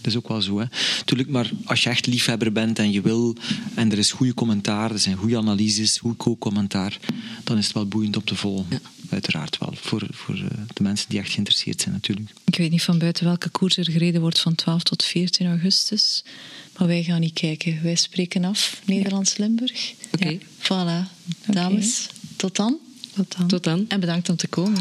Speaker 5: Dat is ook wel zo. Hè. Tuurlijk, maar als je echt liefhebber bent en je wil, en er is goede commentaar, er zijn goede analyses, goed co-commentaar, dan is het wel boeiend om te volgen. Ja. Uiteraard wel, voor, voor de mensen die echt geïnteresseerd zijn natuurlijk.
Speaker 3: Ik weet niet van buiten welke koers er gereden wordt van 12 tot 14 augustus, maar wij gaan niet kijken. Wij spreken af, Nederlands-Limburg.
Speaker 2: Oké. Okay.
Speaker 3: Ja. Voilà. Dames, okay. tot dan.
Speaker 4: Tot dan.
Speaker 2: Tot dan.
Speaker 3: En bedankt om te komen.